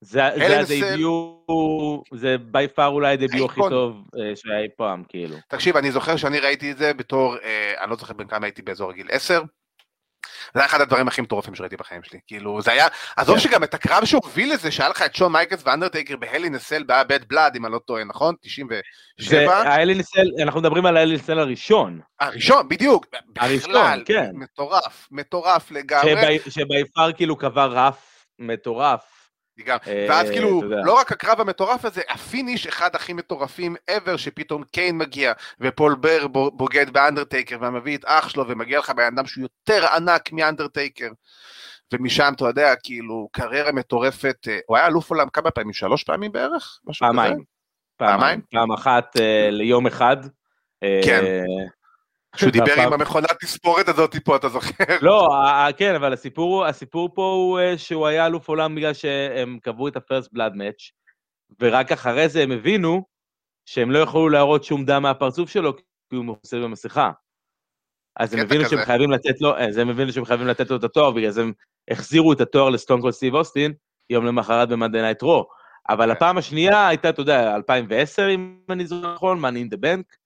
זה, ה debut, זה by far אולי ה debut הכי טוב אה, שהיה אי פעם, כאילו. תקשיב, אני זוכר שאני ראיתי את זה בתור, אה, אני לא זוכר בין כמה הייתי באזור הגיל 10, זה היה אחד הדברים הכי מטורפים שראיתי בחיים שלי, כאילו זה היה, עזוב כן. שגם את הקרב שהוביל לזה, שהיה לך את שון מייקלס ואנדרטייקר בהלי נסל באבד בלאד, אם אני לא טועה, נכון? 97? ה Hell in a Cell, אנחנו מדברים על ה Hell in a Cell הראשון. הראשון, בדיוק. הראשון, כן. מטורף, מטורף לגמרי. ש by far כאילו קבע רף מטורף. אה, ואז כאילו, לא רק הקרב המטורף הזה, ה finish אחד הכי מטורפים ever, שפתאום קיין מגיע, ופול בר בוגד באנדרטייקר, ומביא את אח שלו, ומגיע לך בן אדם שהוא יותר ענק מאנדרטייקר. ומשם, אתה יודע, כאילו, קריירה מטורפת, אה, הוא היה אלוף עולם כמה פעמים? שלוש פעמים בערך? פעמיים. פעמיים. פעם אחת אה, ליום אחד. כן. שהוא דיבר עם המכונת תספורת הזאת פה, אתה זוכר? לא, כן, אבל הסיפור, הסיפור פה הוא אה, שהוא היה אלוף עולם בגלל שהם קבעו את ה-first blood match, ורק אחרי זה הם הבינו שהם לא יכולו להראות שום דם מהפרצוף שלו, כי הוא מכוסה במסכה. אז הם הבינו שהם חייבים לתת לו, אז הם הבינו שהם חייבים לתת לו את התואר, בגלל זה הם החזירו את התואר לסטון קול סטיב אוסטין, יום למחרת ב Monday Night Raw. אבל כן. הפעם השנייה הייתה, אתה יודע, 2010, אם אני זוכר נכון, in the Bank, אה,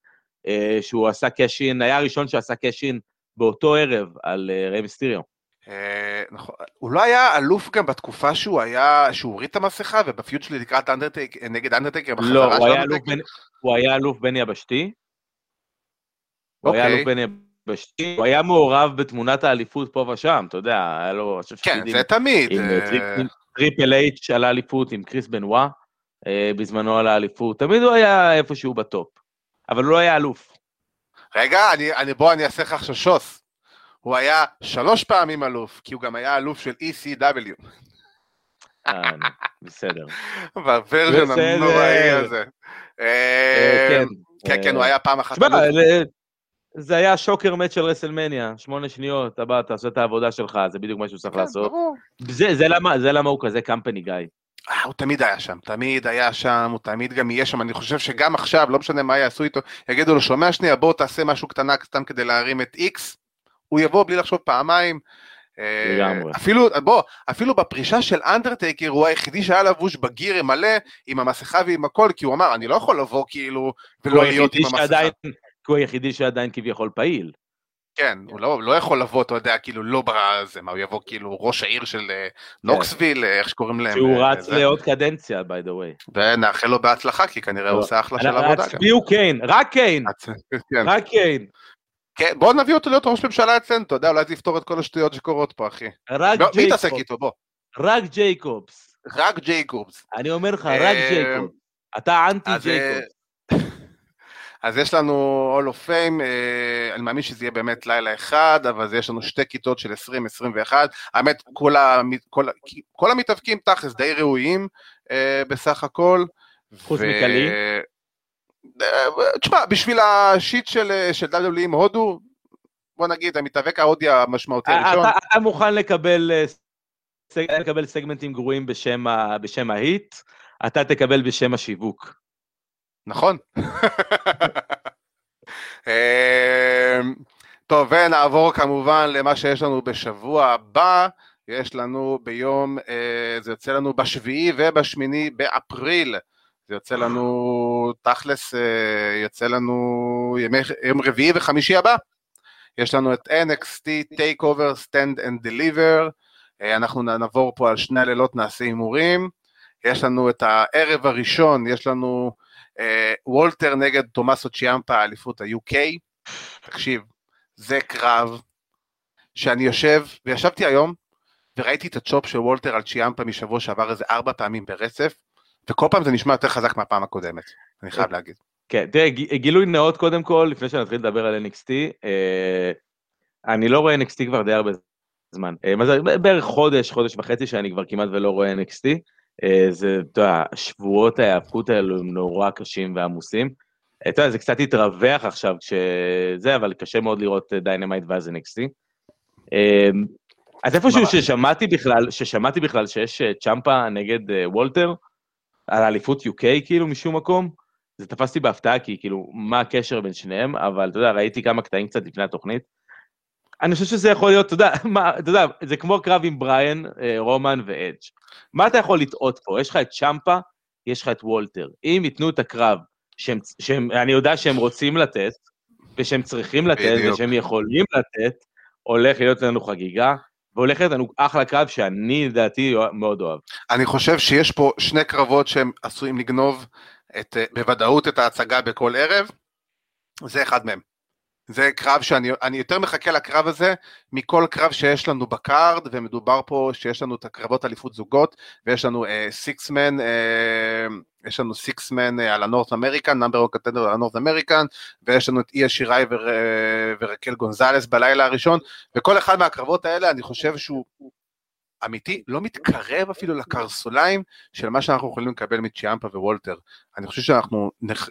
שהוא עשה cash-in, היה הראשון שעשה cash-in באותו ערב על אה, ריי מיסטיריו. אה, נכון, הוא לא היה אלוף גם בתקופה שהוא היה, שהוא הוריד את המסכה וב feud שלו לקראת אנדרטק, נגד אנדרטייקר לא, הוא היה, בין, הוא היה אלוף בין יבשתי. הוא היה אלוף בין יבשתי, הוא היה מעורב בתמונת האליפות פה ושם, אתה יודע, היה לו... כן, זה תמיד. טריפל אייץ' על האליפות עם קריס בנווה, בזמנו על האליפות, תמיד הוא היה איפשהו ב top. אבל הוא לא היה אלוף. רגע, אני, אני, בוא אני אעשה לך עכשיו שוס. הוא היה שלוש פעמים אלוף, כי הוא גם היה אלוף של ECW. אה, בסדר. בוורז'ן הנוראי הזה. אה, כן. כן, כן, הוא היה פעם אחת. זה היה שוקר מת של רסלמניה, שמונה שניות, אתה בא, תעשה את העבודה שלך, זה בדיוק מה שהוא צריך כן, לעשות. זה למה הוא כזה קמפני גיא. אה, הוא תמיד היה שם, תמיד היה שם, הוא תמיד גם יהיה שם, אני חושב שגם עכשיו, לא משנה מה יעשו איתו, יגידו לו, שומע שנייה, בוא תעשה משהו קטנה סתם כדי להרים את איקס, הוא יבוא בלי לחשוב פעמיים. אה, לגמרי. אפילו, בוא, אפילו בפרישה של אנדרטייקר הוא היחידי שהיה לבוש בגיר מלא, עם המסכה ועם הכל, כי הוא אמר, אני לא יכול לבוא כאילו, ולא להיות עם המסכה. שעדיין, הוא היחידי שעדיין כביכול פעיל. כן, הוא לא, לא יכול לבוא, אתה יודע, כאילו לא בזה, מה הוא יבוא כאילו ראש העיר של אה, נוקסוויל, כן. איך שקוראים להם. שהוא אה, רץ לעוד קדנציה, by the way. ונאחל לו בהצלחה, כי כנראה הוא לא. עושה אחלה של עבודה. הצביעו קיין, רק קיין, כן. רק קיין. כן, בוא נביא אותו להיות ראש ממשלה אצלנו, אתה יודע, אולי זה יפתור את כל השטויות שקורות פה, אחי. רק ג'ייקובס. מי יתעסק איתו, בוא. רק ג'ייקובס. רק ג'ייקובס. אני אומר לך, רק ג'ייקובס. אתה אנטי ג'ייקובס. אז יש לנו Hall of Fame, אה, אני מאמין שזה יהיה באמת לילה אחד, אבל יש לנו שתי כיתות של 20-21, האמת, כל, כל, כל המתאבקים תכלס די ראויים אה, בסך הכל. חוץ ו... מקלי? Uh, תשמע, בשביל השיט של, של WWE עם הודו, בוא נגיד, המתאבק ההודי המשמעותי הראשון. אתה, אתה מוכן לקבל, לקבל סגמנטים גרועים בשם, בשם ההיט, אתה תקבל בשם השיווק. נכון. אמ, טוב, ונעבור כמובן למה שיש לנו בשבוע הבא. יש לנו ביום, אה, זה יוצא לנו בשביעי ובשמיני באפריל. זה יוצא לנו, תכלס, אה, יוצא לנו ימי, יום רביעי וחמישי הבא. יש לנו את NXT Takeover Stand and Deliver. אה, אנחנו נעבור פה על שני הלילות, נעשה הימורים. יש לנו את הערב הראשון, יש לנו וולטר נגד תומאסו צ'יאמפה, אליפות ה-UK, תקשיב, זה קרב שאני יושב, וישבתי היום, וראיתי את הצ'ופ של וולטר על צ'יאמפה משבוע שעבר איזה ארבע פעמים ברצף, וכל פעם זה נשמע יותר חזק מהפעם הקודמת, אני חייב אה, להגיד. כן, תראה, גילוי נאות קודם כל, לפני שנתחיל לדבר על NXT, אה, אני לא רואה NXT כבר די הרבה זמן. מה זה, בערך חודש, חודש וחצי שאני כבר כמעט ולא רואה NXT. אה, זה, אתה יודע, שבועות ההיאבקות האלו הם נורא קשים ועמוסים. אה, אתה יודע, זה קצת התרווח עכשיו כשזה, אבל קשה מאוד לראות Dynamite ואז NXT. אז איפשהו ששמעתי בכלל, ששמעתי בכלל שיש אה, צ'מפה נגד וולטר, על אליפות UK כאילו משום מקום, זה תפסתי בהפתעה כי כאילו, מה הקשר בין שניהם, אבל אתה יודע, ראיתי כמה קטעים קצת לפני התוכנית. אני חושב שזה יכול להיות, אתה יודע, מה, אתה יודע, זה כמו קרב עם בריאן, רומן ואדג'. מה אתה יכול לטעות פה? יש לך את צ'מפה, יש לך את וולטר. אם ייתנו את הקרב, שהם, שהם, אני יודע שהם רוצים לתת, ושהם צריכים לתת, בדיוק. ושהם יכולים לתת, הולך להיות לנו חגיגה, והולך להיות לנו אחלה קרב שאני לדעתי מאוד אוהב. אני חושב שיש פה שני קרבות שהם עשויים לגנוב את, בוודאות את ההצגה בכל ערב, זה אחד מהם. זה קרב שאני יותר מחכה לקרב הזה מכל קרב שיש לנו ב card, ומדובר פה שיש לנו את הקרבות אליפות זוגות, ויש לנו six-man, אה, אה, יש לנו six-man אה, על ה North American, number contender על ה North American, ויש לנו את איו שיראי ור, אה, ורקל גונזלס בלילה הראשון, וכל אחד מהקרבות האלה אני חושב שהוא אמיתי, לא מתקרב אפילו לקרסוליים של מה שאנחנו יכולים לקבל מצ'יאמפה ווולטר. אני חושב שאנחנו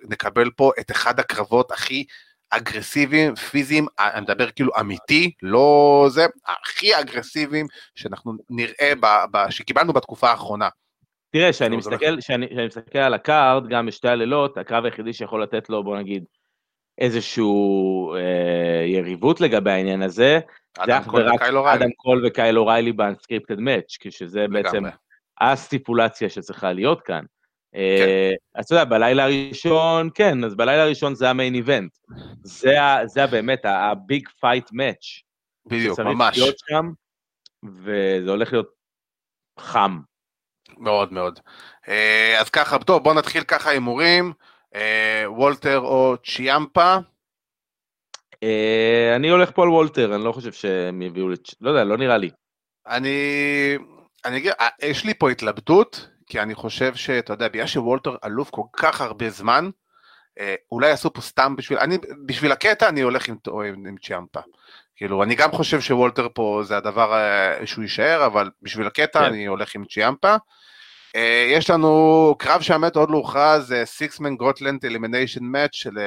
נקבל פה את אחד הקרבות הכי אגרסיביים, פיזיים, אני מדבר כאילו אמיתי, לא זה, הכי אגרסיביים שאנחנו נראה, ב, ב, שקיבלנו בתקופה האחרונה. תראה, כשאני מסתכל, כשאני, כשאני מסתכל על ה card, גם בשתי הלילות, הקרב היחידי שיכול לתת לו, בוא נגיד, איזשהו אה, יריבות לגבי העניין הזה, קול וקיילו ריילי. אדם קול וקיילו ריילי באנסקריפטד מאץ', כשזה בעצם ה stipulation שצריכה להיות כאן. כן. אה, אז אתה יודע, בלילה הראשון, כן, אז בלילה הראשון זה ה main event. זה באמת ה big fight match. בדיוק, ממש. להיות שם, וזה הולך להיות חם. מאוד מאוד. אה, אז ככה, טוב, בוא נתחיל ככה הימורים. אה, וולטר או צ'יאמפה? אני הולך פה על וולטר, אני לא חושב שהם יביאו, לא יודע, לא נראה לי. אני, אני אגיד, יש לי פה התלבטות, כי אני חושב שאתה יודע, בגלל שוולטר אלוף כל כך הרבה זמן, אה, אולי עשו פה סתם בשביל, אני, בשביל הקטע אני הולך עם, עם, עם צ'יאמפה. כאילו, אני גם חושב שוולטר פה זה הדבר אה, שהוא יישאר, אבל בשביל הקטע כן. אני הולך עם צ'יאמפה. אה, יש לנו קרב שהאמת עוד לא הוכרז, six-man gauntlet elimination match של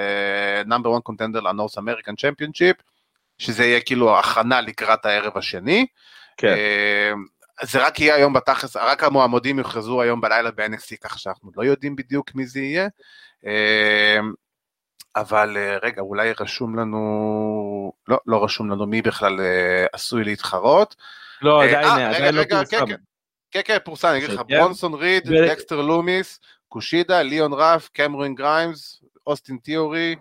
number 1 contender ל North American Championship, שזה יהיה כאילו הכנה לקראת הערב השני. כן. זה רק יהיה היום בתכלס, רק המועמדים יוכרזו היום בלילה ב-NXT, ככה שאנחנו לא יודעים בדיוק מי זה יהיה. אמ, אבל אה, רגע, אולי רשום לנו, לא, לא רשום לנו מי בכלל אה, עשוי להתחרות. לא, אה, עדיין, עדיין לא פורסם. כן, כן, כן, פורסם, אני אגיד לך, ברונסון ריד, דקסטר לומיס, קושידה, ליאון רף, קמרון גריימס, אוסטין תיאורי,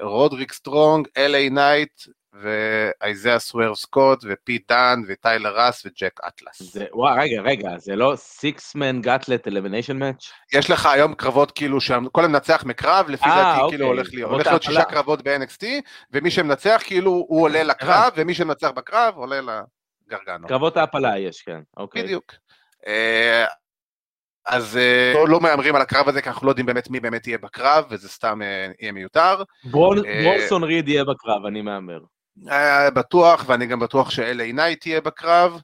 רודריק סטרונג, LA Knight, ואייזאה סוורב סקוט, ופיט דן, וטיילר ראס, וג'ק אטלס. זה, וואי, רגע, רגע, זה לא six-man gauntlet elimination match? יש לך היום קרבות כאילו שכל המנצח מקרב, לפי אה, אה, דעתי אוקיי. כאילו הולך להיות, הולך להיות שישה קרבות ב-NXT, ומי שמנצח כאילו הוא עולה לקרב, ומי שמנצח בקרב עולה לגרגאנו. קרבות האפלה יש, כן, אוקיי. בדיוק. אה, אז לא, לא מהמרים על הקרב הזה, כי אנחנו לא יודעים באמת מי באמת יהיה בקרב, וזה סתם יהיה מיותר. ברונסון ריד יהיה בקרב, אני מהמר. בטוח, ואני גם בטוח ש-LA Knight יהיה בקרב,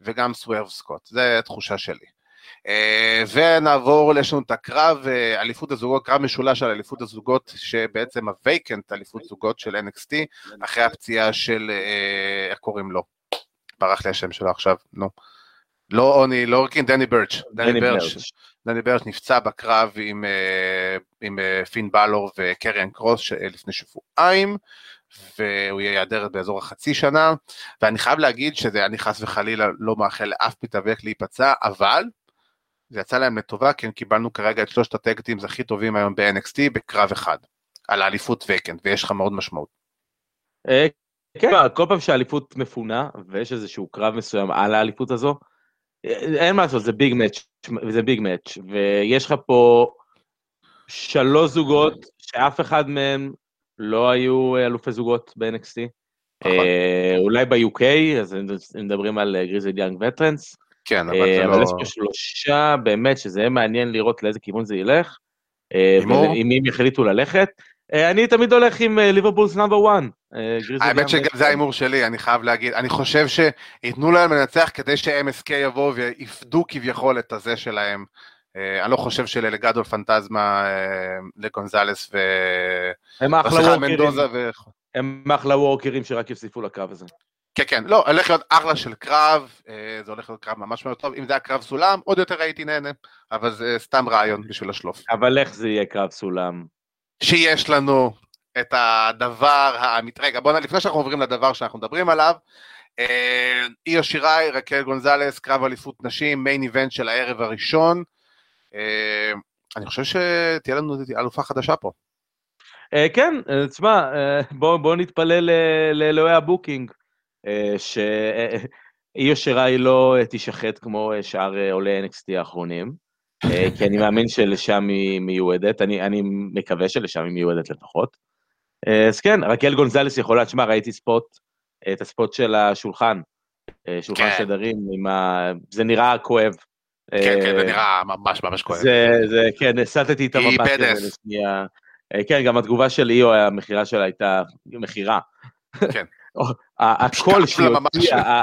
וגם סוורב סקוט, זו התחושה שלי. Uh, ונעבור, יש לנו את הקרב, uh, אליפות הזוגות, קרב משולש על אליפות הזוגות, שבעצם ה-vacant אליפות זוגות של NXT, אחרי הפציעה של, uh, איך קוראים לו? ברח לי השם שלו עכשיו, נו. לא אוני, לא רקין, דני ברץ', דני ברץ', דני ברץ' נפצע בקרב עם, עם פין בלור וקריאן קרוס לפני שבועיים. והוא ייעדר באזור החצי שנה, ואני חייב להגיד שזה, אני חס וחלילה לא מאחל לאף מתאבק להיפצע, אבל זה יצא להם לטובה, כי קיבלנו כרגע את שלושת הטקטים הכי טובים היום ב-NXT בקרב אחד, על האליפות vacant, ויש לך מאוד משמעות. אה, כן, כל פעם שהאליפות מפונה, ויש איזשהו קרב מסוים על האליפות הזו, אין מה לעשות, זה big match, זה big match, ויש לך פה שלוש זוגות שאף אחד מהם לא היו אה, אלופי זוגות ב-NXT. נכון. אה, אולי ב-UK, אז מדברים על גריזלד יאנג וטרנס. כן, אבל זה לא... אבל יש פה שלושה, באמת, שזה יהיה מעניין לראות לאיזה כיוון זה ילך. עם מי הם יחליטו ללכת. אני תמיד הולך עם ליברפולס נאמבר 1. האמת שגם זה ההימור שלי, אני חייב להגיד. אני חושב שייתנו להם לנצח כדי ש-MSK יבואו ויפדו כביכול את הזה שלהם. אה, אני לא חושב שלגדול פנטזמה, אה, לגונזלס ו... הם אחלה וורקרים. הם אחלה וורקרים שרק יוסיפו לקרב הזה. כן, כן, לא, הולך להיות אחלה של קרב, אה, זה הולך להיות קרב ממש מאוד טוב, אם זה היה קרב סולם, עוד יותר הייתי נהנה, אבל זה סתם רעיון בשביל השלוף. אבל איך זה יהיה קרב סולם? שיש לנו את הדבר האמיתי, רגע, בוא, לפני שאנחנו עוברים לדבר שאנחנו מדברים עליו, איו שיראי, רקל גונזלס, קרב אליפות נשים, main event של הערב הראשון, אני חושב שתהיה לנו אלופה חדשה פה. אה, כן, אה, תשמע, בואו נתפלל לאלוהי הבוקינג, שאי יושרה היא לא תישחט כמו שאר עולי NXT האחרונים, כי אני מאמין שלשם היא מיועדת, אני, אני מקווה שלשם היא מיועדת לפחות. אז כן, רקל גונזלס יכולה, תשמע, ראיתי ספוט, את הספוט של השולחן, שולחן כן. שדרים, ה... זה נראה כואב. כן, כן, זה נראה ממש ממש כואב. זה, זה, כן, הסטתי את המבט הזה לשנייה. אה, כן, גם התגובה של איו, המכירה שלה הייתה מכירה. כן. הקול שהיא הוציאה,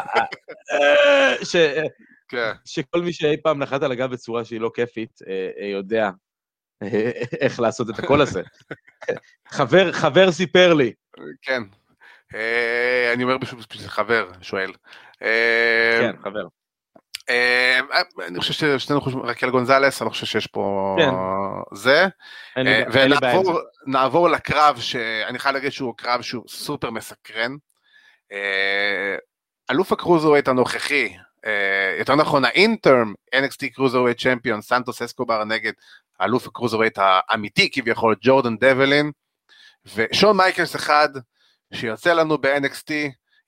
כן. שכל מי שאי פעם נחת על הגב בצורה שהיא לא כיפית, אה, אה, יודע איך לעשות את הקול הזה. חבר סיפר לי. כן. אני אומר בשביל חבר, שואל. כן, חבר. אה, אני חושב ששנינו חושבים, רקל גונזלס, אני חושב שיש פה כן. זה. אה, ונעבור לקרב שאני חייב להגיד שהוא קרב שהוא סופר מסקרן. אה, אלוף ה-cruiserweight הנוכחי, יותר נכון ה-interim NXT cruiserweight champion סנטוס אסקובר נגד האלוף ה-cruiserweight האמיתי כביכול ג'ורדן דבלין ושון מייקלס אחד שיוצא לנו ב-NXT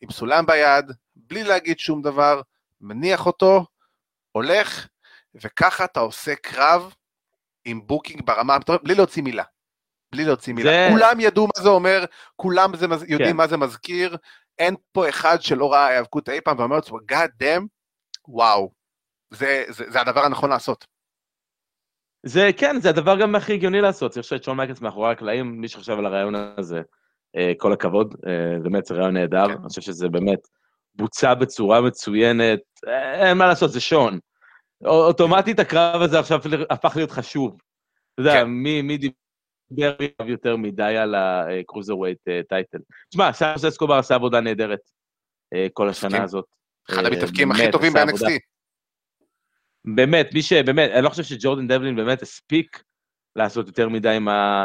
עם סולם ביד בלי להגיד שום דבר מניח אותו, הולך, וככה אתה עושה קרב עם booking ברמה, בלי להוציא מילה. בלי להוציא מילה. זה... כולם ידעו מה זה אומר, כולם זה, יודעים כן. מה זה מזכיר, אין פה אחד שלא ראה היאבקות אי פעם ואומר לעצמו, God damn, וואו, זה, זה, זה הדבר הנכון לעשות. זה כן, זה הדבר גם הכי הגיוני לעשות, צריך שאת שון מייקלס מאחורי הקלעים, מי שחשב על הרעיון הזה, אה, כל הכבוד, אה, באמת זה רעיון נהדר, כן. אני חושב שזה באמת בוצע בצורה מצוינת, אין מה לעשות, זה שון. אוטומטית הקרב הזה עכשיו הפך להיות חשוב. אתה יודע, כן. מי, מי דיבר יותר מדי על ה-cruiserweight title. תשמע, סנטוס אסקובר עשה עבודה נהדרת אה, כל השנה הזאת. אחד המתאבקים הכי טובים ב-NXT. באמת, מי ש... באמת, אני לא חושב שג'ורדן דבלין באמת הספיק לעשות יותר מדי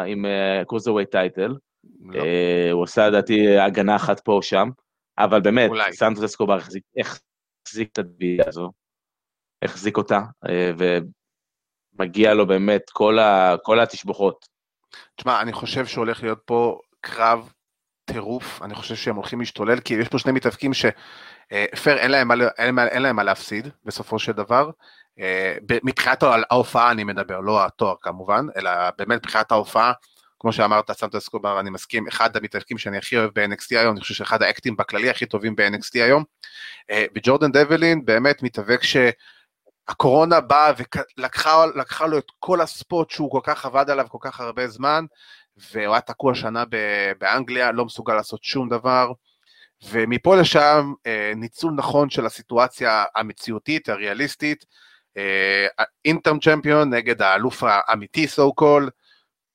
עם ה-cruiserweight title. הוא עשה, לדעתי, הגנה אחת פה או שם. אבל באמת, סנטוס אסקובר החזיק את התביעה הזו, החזיק אותה, אה, ומגיע לו באמת כל, ה, כל התשבוכות. תשמע, אני חושב שהולך להיות פה קרב טירוף, אני חושב שהם הולכים להשתולל, כי יש פה שני מתאבקים ש... פייר, אין להם, אין, אין להם מה להפסיד בסופו של דבר. מבחינת ההופעה אני מדבר, לא התואר כמובן, אלא באמת מבחינת ההופעה, כמו שאמרת, סנטו אסקובר, אני מסכים, אחד המתאבקים שאני הכי אוהב ב-NXT היום, אני חושב שאחד האקטים בכללי הכי טובים ב-NXT היום. וג'ורדן דבלין באמת מתאבק שהקורונה באה ולקחה לו את כל ה-spot שהוא כל כך עבד עליו כל כך הרבה זמן, והוא היה תקוע שנה באנגליה, לא מסוגל לעשות שום דבר. ומפה לשם אה, ניצול נכון של הסיטואציה המציאותית, הריאליסטית, interim champion נגד האלוף האמיתי so called,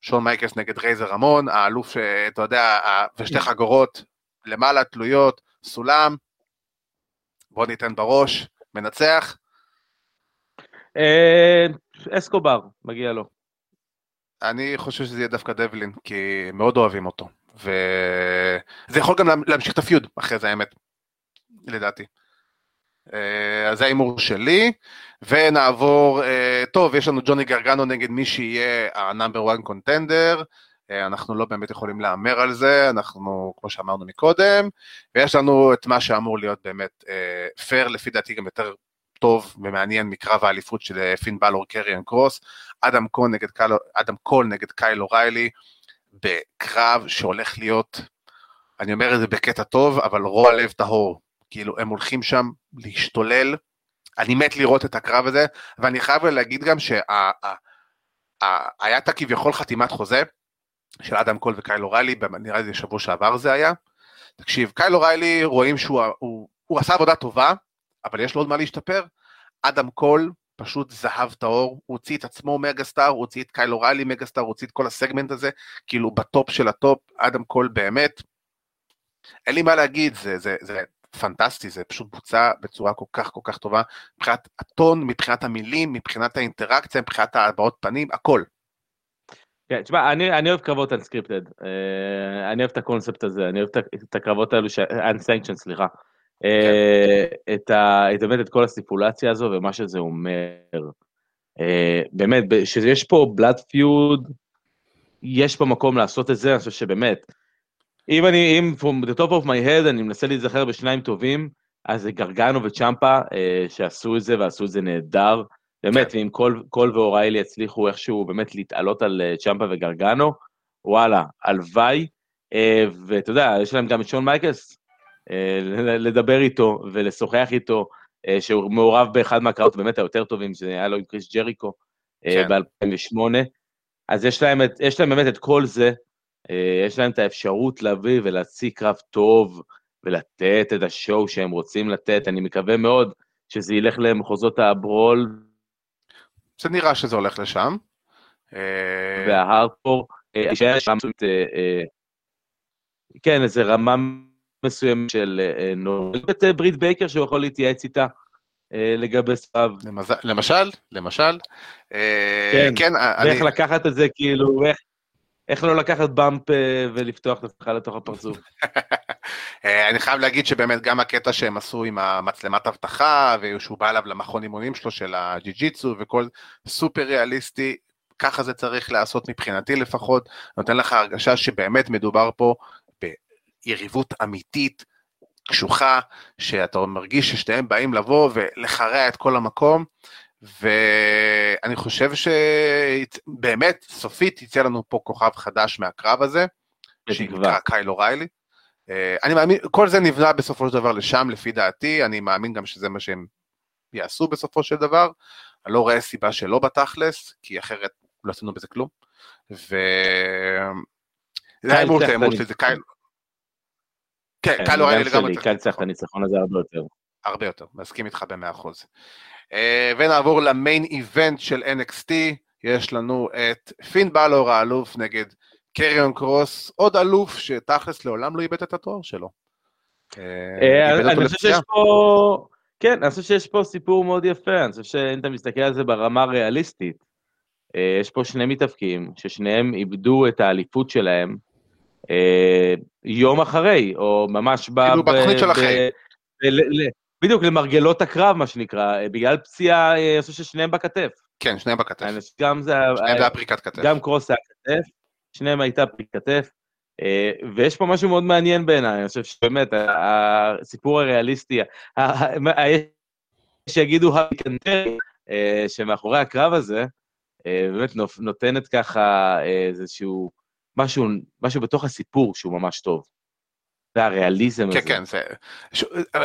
שון מייקלס נגד רייזר רמון, האלוף, אתה יודע, ושתי חגורות למעלה תלויות, סולם, בוא ניתן בראש, מנצח. אה, אסקובר, מגיע לו. אני חושב שזה יהיה דווקא דבלין, כי מאוד אוהבים אותו. וזה יכול גם להמשיך את הפיוד אחרי זה האמת, לדעתי. אה, אז זה ההימור שלי, ונעבור, אה, טוב, יש לנו ג'וני גרגנו נגד מי שיהיה one contender, אה, אנחנו לא באמת יכולים להמר על זה, אנחנו, כמו שאמרנו מקודם, ויש לנו את מה שאמור להיות באמת פייר, לפי דעתי גם יותר טוב ומעניין מקרב האליפות של פין באלור קריאן קרוס, אדם קול נגד קייל, אדם קול נגד קייל אוריילי, בקרב שהולך להיות, אני אומר את זה בקטע טוב, אבל רוע לב טהור. כאילו, הם הולכים שם להשתולל. אני מת לראות את הקרב הזה, ואני חייב להגיד גם שהיה את הכביכול חתימת חוזה של אדם קול וקייל אוריילי, נראה לי שבוע שעבר זה היה. תקשיב, קייל אוריילי רואים שהוא הוא, הוא עשה עבודה טובה, אבל יש לו עוד מה להשתפר. אדם קול פשוט זהב טהור, הוא הוציא את עצמו megastar, הוא הוציא את קייל אוריילי megastar, הוא הוציא את כל ה-segment הזה, כאילו ב-top של ה-top, אדם קול באמת. אין לי מה להגיד, זה, זה, זה פנטסטי, זה פשוט בוצע בצורה כל כך כל כך טובה, מבחינת הטון, מבחינת המילים, מבחינת האינטראקציה, מבחינת ההבעות פנים, הכל. כן, תשמע, אני, אני אוהב קרבות unscripted, uh, אני אוהב את הקונספט הזה, אני אוהב את הקרבות האלו, unsanctioned, סליחה. אה, את, ה, את, באמת את כל הסיפולציה הזו ומה שזה אומר. אה, באמת, שיש פה בלאד פיוד, יש פה מקום לעשות את זה, אני חושב שבאמת, אם אני, אם from the top of my head אני מנסה להיזכר בשניים טובים, אז זה גרגאנו וצ'מפה אה, שעשו את זה ועשו את זה נהדר. באמת, כן. ואם קול, קול ואוריילי יצליחו איכשהו באמת להתעלות על צ'מפה וגרגאנו, וואלה, הלוואי. ואתה יודע, יש להם גם את שון מייקלס, אה, לדבר איתו ולשוחח איתו, אה, שהוא מעורב באחד מהקרבות באמת היותר טובים, שזה היה לו עם קריס ג'ריקו אה, כן. ב-2008. אז יש להם, את, יש להם באמת את כל זה, יש להם את האפשרות להביא ולהציג קרב טוב ולתת את השואו שהם רוצים לתת. אני מקווה מאוד שזה ילך למחוזות הברול. זה נראה שזה הולך לשם. וההארדקור, כן, איזה רמה מסוים של אה, אה, נוריד את אה, ברית בייקר שהוא יכול להתייעץ איתה לגבי סבב. למשל, למשל. כן, כן אני... לקחת את זה כאילו, איך, איך לא לקחת באמפ ולפתוח את לתוך הפרצוף. אני חייב להגיד שבאמת גם הקטע שהם עשו עם המצלמת אבטחה, ושהוא בא אליו למכון אימונים שלו של הג'י-ג'יצו וכל סופר ריאליסטי, ככה זה צריך לעשות מבחינתי לפחות, נותן לך הרגשה שבאמת מדובר פה יריבות אמיתית, קשוחה, שאתה מרגיש ששתיהם באים לבוא ולחרע את כל המקום, ואני חושב שבאמת, סופית יצא לנו פה כוכב חדש מהקרב הזה, שנקרא קיילו ריילי. אה, אני מאמין, כל זה נבנה בסופו של דבר לשם, לפי דעתי, אני מאמין גם שזה מה שהם יעשו בסופו של דבר. אני לא רואה סיבה שלא בתכלס, כי אחרת לא עשינו בזה כלום. ו... זה ההימור, זה ההימור שלי, זה קיילו. כן, כן, קל אוריילי לגמרי. קל צריך את הניצחון הזה הרבה יותר. הרבה יותר, מסכים איתך במאה אחוז. אה, ונעבור למיין איבנט של NXT, יש לנו את פין בלור האלוף נגד קריון קרוס, עוד אלוף שתכלס לעולם לא איבד את התואר שלו. אה, אה, אני חושב שיש פה, כן, אני חושב שיש פה סיפור מאוד יפה, אני חושב שאם אתה מסתכל על זה ברמה הריאליסטית, יש פה שני מתאבקים, ששניהם איבדו את האליפות שלהם, יום אחרי, או ממש ב... כאילו בתוכנית של אחרי. בדיוק, למרגלות הקרב, מה שנקרא, אה, בגלל פציעה, אני חושב ששניהם בכתף. כן, שניהם בכתף. גם זה... שניהם זה הפריקת כתף. גם קרוס היה כתף. שניהם הייתה פי כתף. אה, ויש פה משהו מאוד מעניין בעיניי, אני חושב שבאמת, הסיפור הריאליסטי, שיגידו הפיקנטרי, אה, שמאחורי הקרב הזה, אה, באמת נותנת ככה איזשהו משהו, משהו בתוך הסיפור שהוא ממש טוב. זה הריאליזם כן, הזה. כן, כן, זה,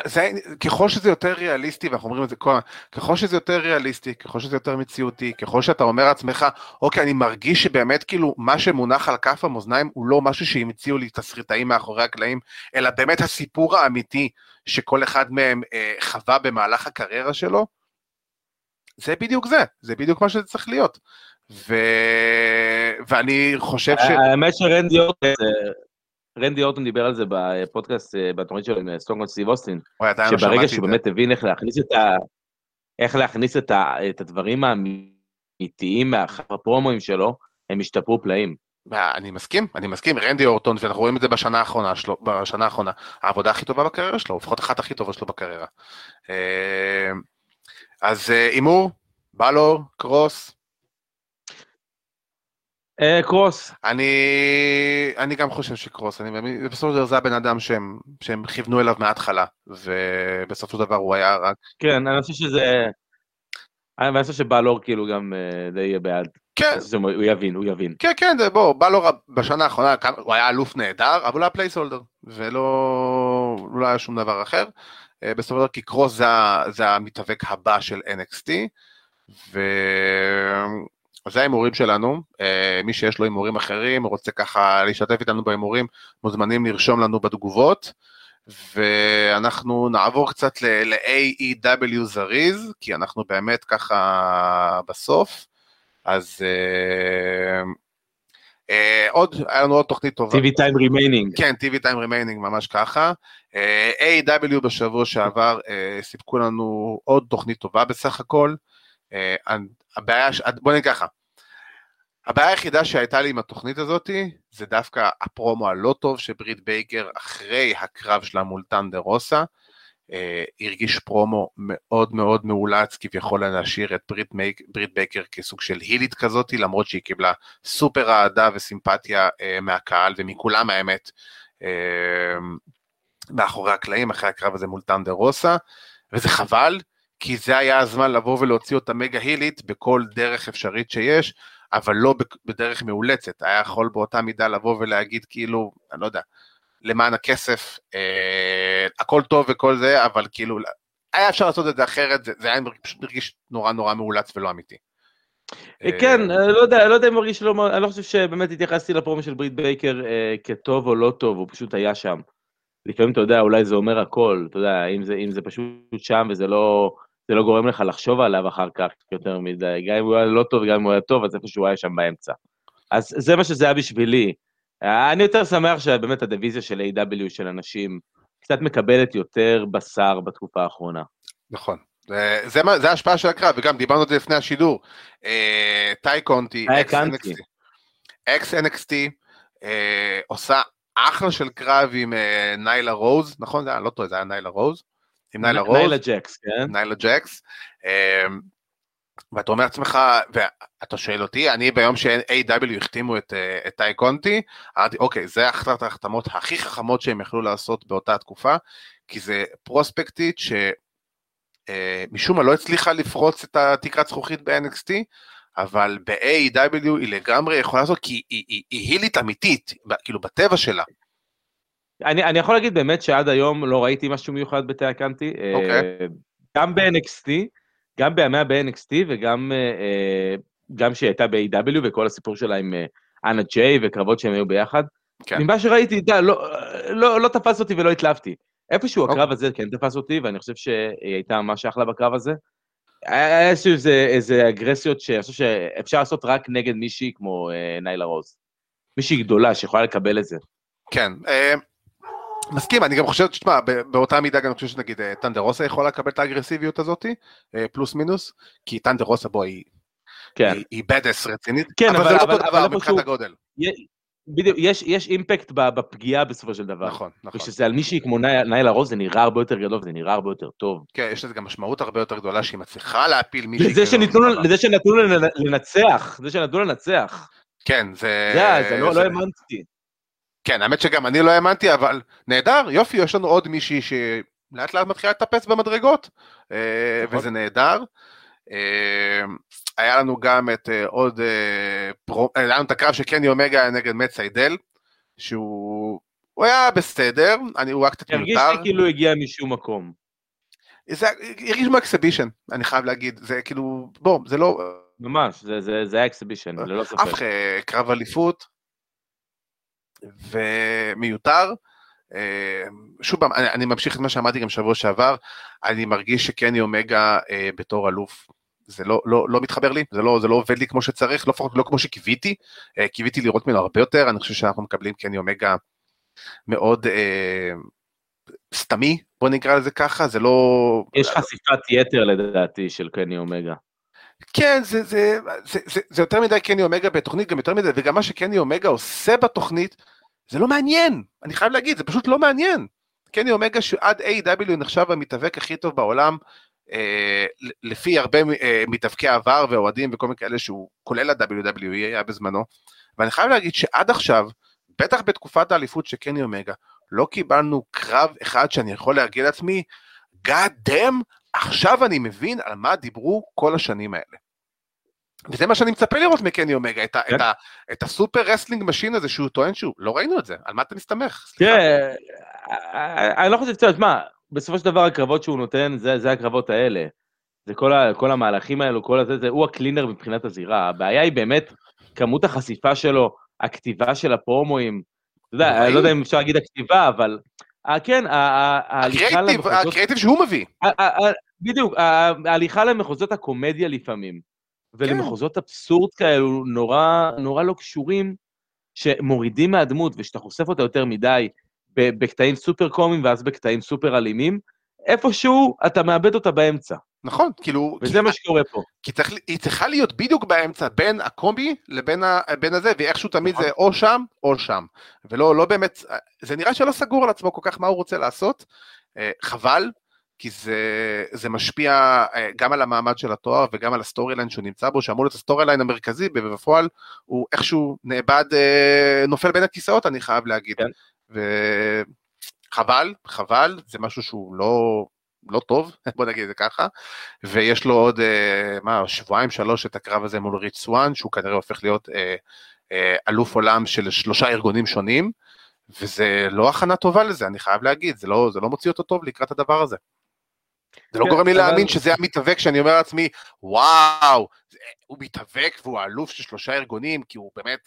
זה, ככל שזה יותר ריאליסטי, ואנחנו אומרים את זה כל הזמן, ככל שזה יותר ריאליסטי, ככל שזה יותר מציאותי, ככל שאתה אומר לעצמך, אוקיי, אני מרגיש שבאמת כאילו מה שמונח על כף המאזניים הוא לא משהו שהמציאו לי תסריטאים מאחורי הקלעים, אלא באמת הסיפור האמיתי שכל אחד מהם אה, חווה במהלך הקריירה שלו, זה בדיוק זה, זה בדיוק מה שזה צריך להיות. ו... ואני חושב ש... האמת שרנדי אורטן רנדי אורטון דיבר על זה בפודקאסט, אה, בתוכנית שלו עם סטונגולד סטיב אוסטין, שברגע שהוא באמת הבין איך להכניס את ה... איך להכניס את, ה... את הדברים האמיתיים מאחר הפרומואים שלו, הם השתפרו פלאים. אני מסכים, אני מסכים, רנדי אורטון, ואנחנו רואים את זה בשנה האחרונה שלו, בשנה האחרונה, העבודה הכי טובה בקריירה שלו, לפחות אחת הכי טובה שלו בקריירה. אה, אז אה, הימור, בלור, קרוס, אה, קרוס. אני, אני גם חושב שקרוס, אני, בסופו של דבר זה הבן אדם שהם, שהם כיוונו אליו מההתחלה, ובסופו של דבר הוא היה רק... כן, אני חושב שזה... אני חושב שבלור כאילו גם אה, די יהיה בעד. כן. הוא יבין, הוא יבין. כן, כן, זה בוא, בלור בשנה האחרונה, הוא היה אלוף נהדר, אבל הוא היה placeholder, ולא לא היה שום דבר אחר. אה, בסופו של דבר, כי קרוס זה, זה המתאבק הבא של NXT, ו... אז זה ההימורים שלנו, אה, מי שיש לו הימורים אחרים, רוצה ככה להשתתף איתנו בהימורים, מוזמנים לרשום לנו בתגובות, ואנחנו נעבור קצת ל-AEW זריז, כי אנחנו באמת ככה בסוף, אז uh, עוד, היה לנו עוד תוכנית טובה. TV Time Remaining. כן, TV Time Remaining, ממש ככה. Uh, AEW בשבוע שעבר uh, סיפקו לנו עוד תוכנית טובה בסך הכל. Uh, הבעיה, בוא נגיד ככה, הבעיה היחידה שהייתה לי עם התוכנית הזאת זה דווקא הפרומו הלא טוב שברית בייקר אחרי הקרב שלה מול ת'נדר רוזה אה, הרגיש פרומו מאוד מאוד מאולץ כביכול להשאיר את ברית, מייק, ברית בייקר כסוג של heel-ית כזאת למרות שהיא קיבלה סופר אהדה וסימפתיה אה, מהקהל ומכולם האמת אה, מאחורי הקלעים אחרי הקרב הזה מול טנדר רוסה וזה חבל כי זה היה הזמן לבוא ולהוציא אותה מגה הילית בכל דרך אפשרית שיש, אבל לא בדרך מאולצת. היה יכול באותה מידה לבוא ולהגיד כאילו, אני לא יודע, למען הכסף, אה, הכל טוב וכל זה, אבל כאילו, היה אפשר לעשות את זה אחרת, זה, זה היה פשוט מרגיש נורא נורא מאולץ ולא אמיתי. אה, כן, אה, לא יודע, לא יודע אם מרגיש לא, אני לא חושב שבאמת התייחסתי לפרומו של ברית בייקר אה, כטוב או לא טוב, הוא פשוט היה שם. לפעמים, אתה יודע, אולי זה אומר הכל, אתה יודע, אם זה, אם זה פשוט שם וזה לא, זה לא גורם לך לחשוב עליו אחר כך יותר מדי, גם אם הוא היה לא טוב וגם אם הוא היה טוב, אז איפשהו היה שם באמצע. אז זה מה שזה היה בשבילי. אני יותר שמח שבאמת הדיוויזיה של A.W. של אנשים קצת מקבלת יותר בשר בתקופה האחרונה. נכון. זה, מה, זה ההשפעה של הקרב, וגם דיברנו על זה לפני השידור. אה, טאי קונטי, ex NXT, אה, עושה אחלה של קרב עם אה, ניילה רוז, נכון? זה היה לא טועה, זה היה ניילה רוז. עם ניילה רוז. ניילה ג'קס, כן. ניילה ג'קס. אמ, ואתה אומר לעצמך, ואתה שואל אותי, אני ביום ש-AEW החתימו את, אה, את טאי קונטי, אמרתי, אוקיי, זה אחת ההחתמות הכי חכמות שהם יכלו לעשות באותה תקופה, כי זה פרוספקטית שמשום אה, מה לא הצליחה לפרוץ את התקרת זכוכית ב-NXT, אבל ב-AW היא לגמרי יכולה לעשות, כי היא, היא, היא הילית אמיתית, כאילו בטבע שלה. אני, אני יכול להגיד באמת שעד היום לא ראיתי משהו מיוחד בתאי הקאנטי. אוקיי. Uh, גם ב-NXT, גם בימיה ב-NXT וגם uh, גם שהיא הייתה ב-AW וכל הסיפור שלה עם אנה ג'יי וקרבות שהם היו ביחד. כן. ממה שראיתי, דה, לא, לא, לא תפס אותי ולא התלהבתי. איפשהו אוקיי. הקרב הזה כן תפס אותי, ואני חושב שהיא הייתה ממש אחלה בקרב הזה. היה איזה, איזה אגרסיות שאני חושב שאפשר לעשות רק נגד מישהי כמו uh, ניילה רוז. מישהי גדולה שיכולה לקבל את זה. כן, מסכים, אני גם חושב, תשמע, באותה מידה גם אני חושב שנגיד אה, טנדרוסה יכולה לקבל את האגרסיביות הזאת, אה, פלוס מינוס, כי טנדרוסה בו היא, כן. היא, היא בדס רצינית, כן, אבל, אבל זה לא אותו דבר מבחינת הגודל. בדיוק, יש, יש אימפקט בפגיעה בסופו של דבר. נכון, נכון. וכשזה על מישהי כמו ניילה רוז, זה נראה הרבה יותר גדול וזה נראה הרבה יותר טוב. כן, יש לזה גם משמעות הרבה יותר גדולה שהיא מצליחה להפיל מישהי. לזה שנתנו, לזה שנתנו לנצח, זה שנתנו לנצח. כן, זה... זה, זה לא, לא האמנתי. כן, האמת שגם אני לא האמנתי, אבל נהדר, יופי, יש לנו עוד מישהי שלאט לאט מתחילה לטפס במדרגות, אה, נכון. וזה נהדר. אה, היה לנו גם את אה, עוד, היה לנו את הקרב של קני אומגה נגד מת סיידל, שהוא הוא היה בסדר, אני, הוא היה קצת מיותר. הרגיש לי כאילו הגיע משום מקום. זה הרגיש כמו exhibition, אני חייב להגיד, זה כאילו, בוא, זה לא... ממש, זה, זה, זה היה exhibition, ללא ספק. אף קרב אליפות, ומיותר. אה, שוב פעם, אני, אני ממשיך את מה שאמרתי גם שבוע שעבר, אני מרגיש שקני אומגה אה, בתור אלוף, זה לא, לא, לא מתחבר לי, זה לא, זה לא עובד לי כמו שצריך, לא לא כמו שקיוויתי, אה, קיוויתי לראות ממנו הרבה יותר, אני חושב שאנחנו מקבלים קני אומגה מאוד אה, סתמי, בוא נקרא לזה ככה, זה לא... יש חשיפת יתר לדעתי של קני אומגה. כן, זה, זה, זה, זה, זה יותר מדי קני אומגה בתוכנית, גם יותר מדי, וגם מה שקני אומגה עושה בתוכנית, זה לא מעניין, אני חייב להגיד, זה פשוט לא מעניין. קני אומגה שעד A.W. נחשב המתאבק הכי טוב בעולם, אה, לפי הרבה אה, מתאבקי עבר ואוהדים וכל מיני כאלה שהוא, כולל ה-WWE היה בזמנו, ואני חייב להגיד שעד עכשיו, בטח בתקופת האליפות של קני אומגה, לא קיבלנו קרב אחד שאני יכול להגיד לעצמי, God damn, עכשיו אני מבין על מה דיברו כל השנים האלה. וזה מה שאני מצפה לראות מקני אומגה, את, כן. את, ה, את ה super wrestling machine הזה שהוא טוען שהוא, לא ראינו את זה, על מה אתה מסתמך? תראה, אני לא חושב, מה, בסופו של דבר הקרבות שהוא נותן, זה, זה הקרבות האלה. זה כל, ה, כל המהלכים האלו, כל הזה, זה, הוא ה cleaner מבחינת הזירה. הבעיה היא באמת כמות החשיפה שלו, הכתיבה של הפרומואים. אתה יודע, אני לא יודע אם אפשר להגיד הכתיבה, אבל... כן, ההליכה למחוזות... הקריאיטיב שהוא מביא. בדיוק, ההליכה למחוזות הקומדיה לפעמים. ולמחוזות כן. אבסורד כאלו נורא, נורא לא קשורים, שמורידים מהדמות ושאתה חושף אותה יותר מדי בקטעים סופר קומיים ואז בקטעים סופר אלימים, איפשהו אתה מאבד אותה באמצע. נכון, כאילו... וזה כי, מה שקורה פה. כי צריך, היא צריכה להיות בדיוק באמצע בין הקומי לבין ה, בין הזה, ואיכשהו תמיד נכון. זה או שם או שם. ולא לא באמת, זה נראה שלא סגור על עצמו כל כך מה הוא רוצה לעשות, אה, חבל, כי זה, זה משפיע אה, גם על המעמד של התואר וגם על ה storyline שהוא נמצא בו, שאמור להיות ה storyline המרכזי, ובפועל הוא איכשהו נאבד, אה, נופל בין הכיסאות, אני חייב להגיד. כן. וחבל, חבל, זה משהו שהוא לא, לא טוב, בוא נגיד את זה ככה, ויש לו עוד, אה, מה, שבועיים, שלוש את הקרב הזה מול ריץ' סואן, שהוא כנראה הופך להיות אלוף עולם של שלושה ארגונים שונים. וזה לא הכנה טובה לזה, אני חייב להגיד, זה לא, זה לא מוציא אותו טוב לקראת הדבר הזה. זה לא כן, גורם לי להאמין שזה המתאבק שאני אומר לעצמי, וואו, הוא מתאבק והוא האלוף של שלושה ארגונים, כי הוא באמת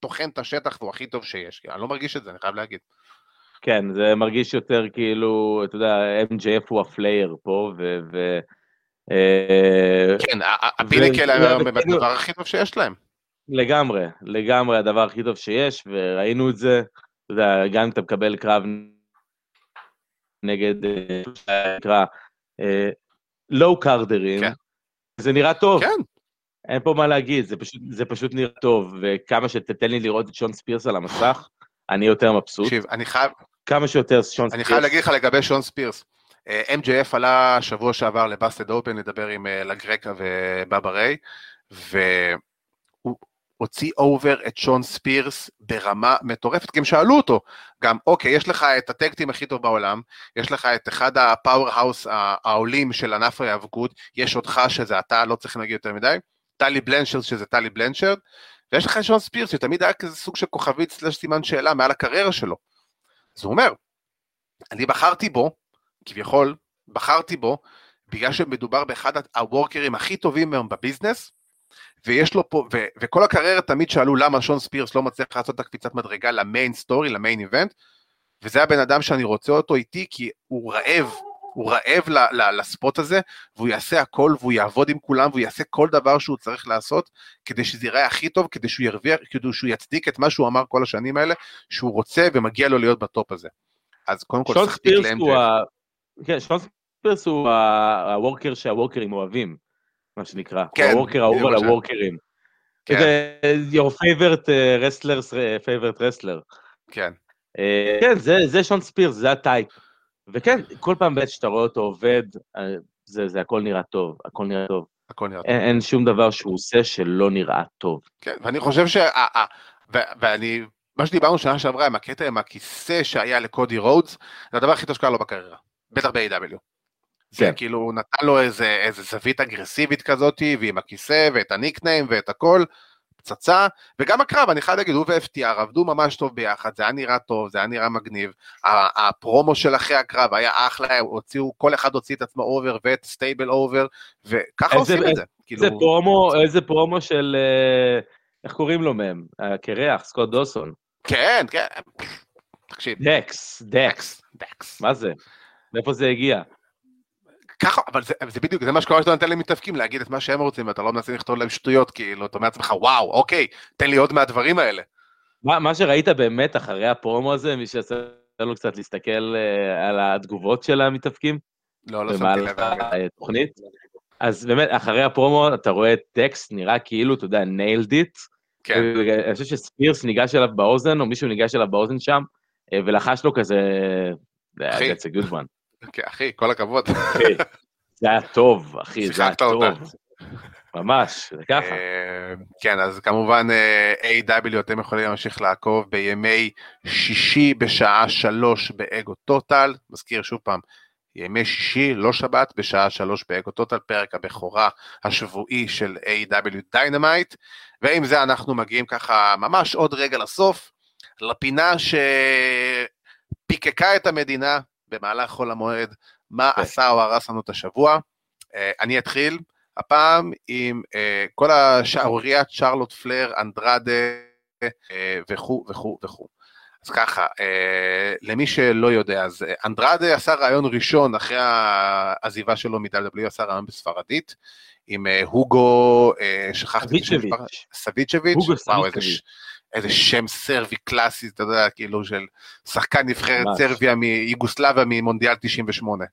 טוחן את השטח והוא הכי טוב שיש. אני לא מרגיש את זה, אני חייב להגיד. כן, זה מרגיש יותר כאילו, אתה יודע, MJF הוא הפלייר פה, ו... ו... אה, כן, ה Pinnacle הם הדבר הכי טוב שיש להם. לגמרי, לגמרי הדבר הכי טוב שיש, וראינו את זה, אתה יודע, גם אם אתה מקבל קרב נגד, אה, נקרא, לואו קארדרים, כן. זה נראה טוב. כן. אין פה מה להגיד, זה פשוט, זה פשוט נראה טוב, וכמה שתתן לי לראות את שון ספירס על המסך, אני יותר מבסוט. תקשיב, אני חייב... כמה שיותר שון ספירס. אני חייב להגיד לך לגבי שון ספירס. אה, MJF עלה שבוע שעבר לבאסטד אופן לדבר עם אה, לגרקה ובאבא ריי, והוא הוציא over את שון ספירס ברמה מטורפת, כי הם שאלו אותו, גם אוקיי, יש לך את ה tag team הכי טוב בעולם, יש לך את אחד ה powerhouse העולים של ענף ההיאבקות, יש אותך שזה אתה, לא צריך להגיד יותר מדי, טלי בלנשרד שזה טלי בלנשרד, ויש לך את שון ספירס שתמיד היה כזה סוג של כוכבית slash סימן שאלה מעל הקריירה שלו. אז הוא אומר, אני בחרתי בו, כביכול, בחרתי בו, בגלל שמדובר באחד הוורקרים הכי טובים היום בביזנס, ויש לו פה, ו, וכל הקריירה תמיד שאלו למה שון ספירס לא מצליח לעשות את הקפיצת מדרגה ל main story, ל main event, וזה הבן אדם שאני רוצה אותו איתי, כי הוא רעב, הוא רעב ל, ל, ל spot הזה, והוא יעשה הכל, והוא יעבוד עם כולם, והוא יעשה כל דבר שהוא צריך לעשות, כדי שזה ייראה הכי טוב, כדי שהוא ירוויח, כדי שהוא יצדיק את מה שהוא אמר כל השנים האלה, שהוא רוצה ומגיע לו להיות ב top הזה. אז קודם כל, שון ספירס הוא ה... כן, שון ספירס הוא ה worker שהוורקרים אוהבים. מה שנקרא. כן. ה worker האהוב על הוורקרים. כן. זה your favorite uh, wrestlers, uh, favorite wrestler. כן. אה, כן, זה, זה שון ספירס, זה ה type. וכן, כל פעם בעצם שאתה רואה אותו עובד, זה, זה הכל נראה טוב, הכל נראה טוב. הכל נראה טוב. אין שום דבר שהוא עושה שלא נראה טוב. כן, ואני חושב ש... ואני, מה שדיברנו שנה שעברה עם הקטע עם הכיסא שהיה לקודי רודס, זה הדבר הכי טוב שקרה לו בקריירה, בטח ב-AEW. כן. כאילו הוא נתן לו איזה, איזה זווית אגרסיבית כזאת, ועם הכיסא ואת הניקניים ואת הכל, פצצה, וגם הקרב, אני חייב להגיד, הוא ו-FTR עבדו ממש טוב ביחד, זה היה נראה טוב, זה היה נראה מגניב, הפרומו של אחרי הקרב היה אחלה, הוציאו, כל אחד הוציא את עצמו over ואת ה stable over, וככה עושים את זה. איזה כאילו... פרומו, איזה פרומו של, אה, איך קוראים לו מהם? הקרח, סקוט דוסון. כן, כן, תקשיב. דקס, דקס. דקס. מה זה? מאיפה זה הגיע? ככה, אבל זה, זה בדיוק, זה מה שקורה שאתה נותן למתאבקים, להגיד את מה שהם רוצים, ואתה לא מנסה לכתוב להם שטויות, כאילו, אתה אומר לעצמך, וואו, אוקיי, תן לי עוד מהדברים האלה. מה, מה שראית באמת אחרי הפרומו הזה, מי שעשה לנו קצת להסתכל אה, על התגובות של המתאבקים? לא, לא שמתי לב. התוכנית? אז באמת, אחרי הפרומו אתה רואה דקס, נראה כאילו, אתה יודע, nailed it. כן. אני חושב שספירס ניגש אליו באוזן, או מישהו ניגש אליו באוזן שם, אה, ולחש לו כזה, אחי, that's a good one. כן, אחי, כל הכבוד. זה היה טוב, אחי, זה היה טוב. ממש, זה ככה. אה, כן, אז כמובן אה, AEW אתם יכולים להמשיך לעקוב בימי שישי בשעה שלוש באגו טוטל, מזכיר שוב פעם, ימי שישי, לא שבת, בשעה שלוש באגו טוטל, פרק הבכורה השבועי של AEW Dynamite, ועם זה אנחנו מגיעים ככה ממש עוד רגע לסוף, לפינה שפיקקה את המדינה במהלך חול המועד, מה okay. כן. עשה או הרס לנו את השבוע. אה, אני אתחיל הפעם עם אה, כל השערוריית שרלוט פלייר, אנדרדה אה, וכו' וכו' וכו'. אז ככה, אה, למי שלא יודע, אז אנדרדה עשה ריאיון ראשון אחרי העזיבה שלו מ-WWE, עשה ריאיון בספרדית, עם אה, הוגו, אה, שכחתי את השם, סביצ'ביץ', וואו, איזה, איזה שם סרבי קלאסי, אתה יודע, כאילו של שחקן נבחרת סרביה מיוגוסלביה ממונדיאל 98.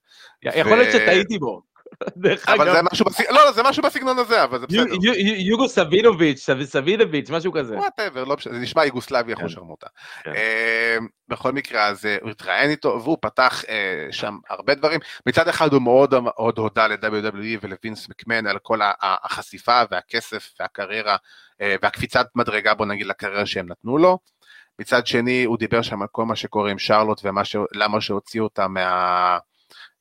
יכול להיות שטעיתי בו. אבל זה משהו בסגנון, לא, זה משהו בסגנון הזה, אבל זה בסדר. הוגו סבינוביץ', סבינוביץ', משהו כזה. whatever, לא משנה, זה נשמע יוגוסלבי שרמוטה. כן. אמ, בכל מקרה, אז אה, הוא התראיין איתו, והוא פתח אה, שם הרבה דברים. מצד אחד הוא מאוד הודה ל-WWE ולווינס מקמן על כל החשיפה והכסף והקריירה והקפיצת מדרגה, בוא נגיד, לקריירה שהם נתנו לו. מצד שני, הוא דיבר שם על כל מה שקורה עם שרלוט ולמה שהוציאו אותה מה...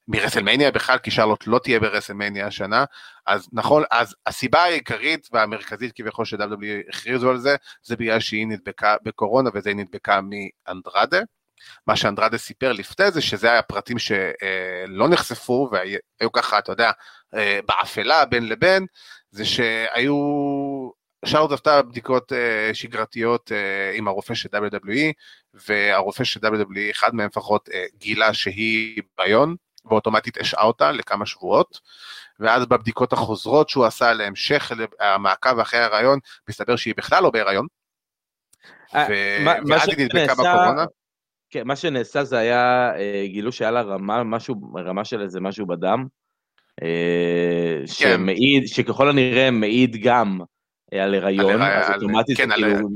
מרסלמניה בכלל, כי שרלוט לא תהיה ברסלמניה השנה, אז נכון, אז הסיבה העיקרית והמרכזית כביכול ש-W הכריזו על זה, זה בגלל שהיא נדבקה בקורונה וזה נדבקה מאנדרדה. מה שאנדרדה סיפר לפני זה, שזה היה פרטים שלא נחשפו והיו ככה, אתה יודע, אה, באפלה בין לבין, זה שהיו שרלוט עשתה בדיקות uh, שגרתיות uh, עם הרופא של WWE, והרופא של WWE, אחד מהם לפחות, uh, גילה שהיא ביון, ואוטומטית השעה אותה לכמה שבועות, ואז בבדיקות החוזרות שהוא עשה להמשך המעקב אחרי ההיריון, מסתבר שהיא בכלל לא בהיריון, ואז היא נדבקה בקורונה. כן, מה שנעשה זה היה, גילו שהיה לה רמה, משהו, רמה של איזה משהו בדם, כן. שמעיד, שככל הנראה מעיד גם על הריון, אז אוטומטית כן, כאילו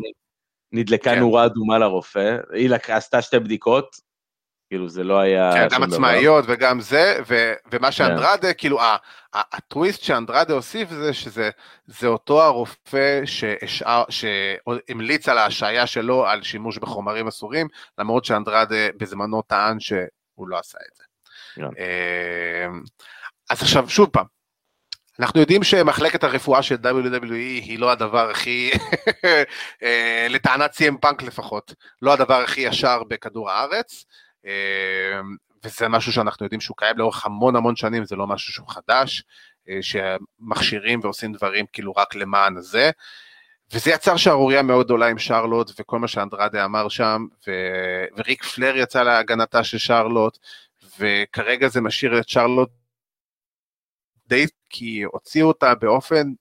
נדלקה כן. נורה אדומה לרופא, היא עשתה שתי בדיקות, כאילו זה לא היה... כן, גם עצמאיות וגם זה, ו, ומה כן. שאנדרדה. כאילו הטוויסט שאנדרדה הוסיף זה שזה אותו הרופא שהשאר, שהמליץ על ההשעיה שלו על שימוש בחומרים אסורים, למרות שאנדרדה בזמנו טען שהוא לא עשה את זה. כן. אמ, אז עכשיו שוב פעם, אנחנו יודעים שמחלקת הרפואה של WWE היא לא הדבר הכי, אה, לטענת CM פאנק לפחות, לא הדבר הכי ישר בכדור הארץ, אה, וזה משהו שאנחנו יודעים שהוא קיים לאורך המון המון שנים, זה לא משהו שהוא חדש, אה, שמכשירים ועושים דברים כאילו רק למען זה, וזה יצר שערורייה מאוד גדולה עם שרלוט וכל מה שאנדרדה אמר שם, ו... וריק פלר יצא להגנתה של שרלוט, וכרגע זה משאיר את שרלוט די כי הוציאו אותה באופן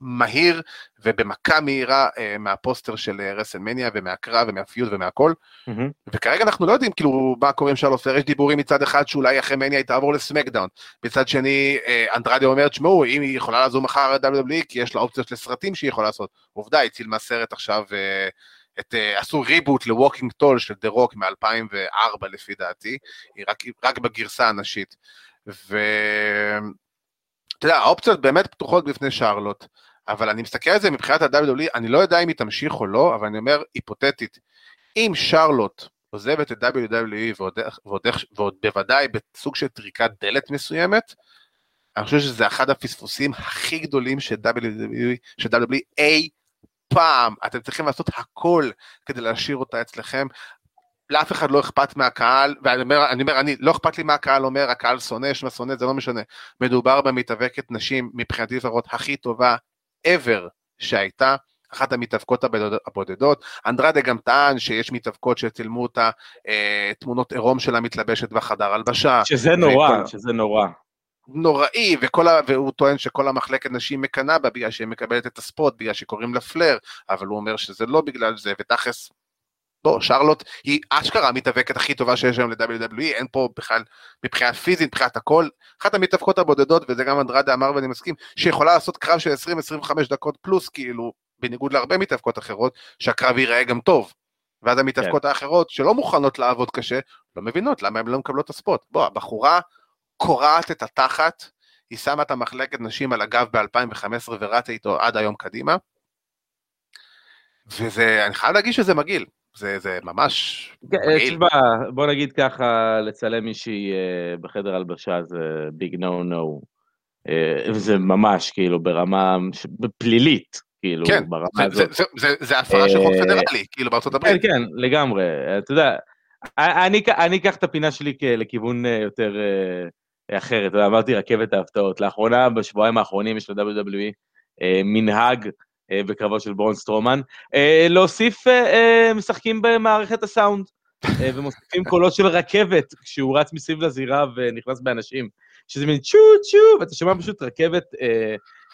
מהיר ובמכה מהירה אה, מהפוסטר של אה, רסלמניה ומהקרב ומהפיוד ומהכל. Mm-hmm. וכרגע אנחנו לא יודעים כאילו מה קורה עם שרלוט פלייר, יש דיבורים מצד אחד שאולי אחרי מניה היא תעבור ל SmackDown. מצד שני, אה, אנדרדה אומר, תשמעו, אם היא יכולה לעזור מחר ל-WWE, כי יש לה אופציות לסרטים שהיא יכולה לעשות. עובדה, היא צילמה סרט עכשיו, אה, את, אה, עשו reboot ל Walking Tall של The Rock מ-2004 לפי דעתי, היא רק, רק בגרסה הנשית. ו... אתה יודע, האופציות באמת פתוחות בפני שרלוט, אבל אני מסתכל על זה מבחינת ה-WWE, אני לא יודע אם היא תמשיך או לא, אבל אני אומר, היפותטית, אם שרלוט עוזבת את WWE ועוד, ועוד, ועוד בוודאי בסוג של טריקת דלת מסוימת, אני חושב שזה אחד הפספוסים הכי גדולים של WWE, של WWE אי פעם. אתם צריכים לעשות הכל כדי להשאיר אותה אצלכם. לאף אחד לא אכפת מהקהל, ואני אומר, אני אומר, אני, לא אכפת לי מה הקהל אומר, הקהל שונא, שמה שונא, זה לא משנה. מדובר במתאבקת נשים, מבחינתי לפחות, הכי טובה ever שהייתה. אחת המתאבקות הבודדות. אנדרדה גם טען שיש מתאבקות שצילמו התמונות אה, עירום שלה מתלבשת בחדר הלבשה. שזה נורא, וכל... שזה נורא. נוראי, וכל ה... והוא טוען שכל המחלקת נשים מקנאה בה בגלל שהיא מקבלת את הספוט, בגלל שקוראים לה פלר, אבל הוא אומר שזה לא בגלל זה, ותכלס, לא, שרלוט היא אשכרה המתאבקת הכי טובה שיש היום ל-WWE, אין פה בכלל, מבחינה פיזית, מבחינת הכל, אחת המתאבקות הבודדות, וזה גם אנדרדה אמר ואני מסכים, שיכולה לעשות קרב של 20-25 דקות פלוס, כאילו, בניגוד להרבה מתאבקות אחרות, שהקרב ייראה גם טוב. ואז המתאבקות כן. האחרות, שלא מוכנות לעבוד קשה, לא מבינות למה הן לא מקבלות את הספוט. בוא, הבחורה קורעת את התחת, היא שמה את המחלקת נשים על הגב ב-2015 ורצה איתו עד היום קדימה. וזה, אני חייב להגיד שזה מגעיל, זה, זה ממש כן, מגעיל. תשמע, בוא נגיד ככה, לצלם מישהי uh, בחדר הלבשה זה ביג נו נו. זה ממש כאילו ברמה פלילית, כאילו, כן, ברמה זה, הזאת. זה, זה, זה, זה הפרה של חוק אה, פדרלי, כאילו בארצות הברית. כן, כן, לגמרי. אתה יודע, אני, אני אקח את הפינה שלי לכיוון אה, יותר אה, אחרת. אמרתי רכבת ההפתעות. לאחרונה, בשבועיים האחרונים יש ל-WWE מנהג בקרבו של ברון סטרומן, להוסיף משחקים במערכת הסאונד, ומוסיפים קולות של רכבת כשהוא רץ מסביב לזירה ונכנס באנשים, שזה מין צ'ו צ'ו, ואתה שומע פשוט רכבת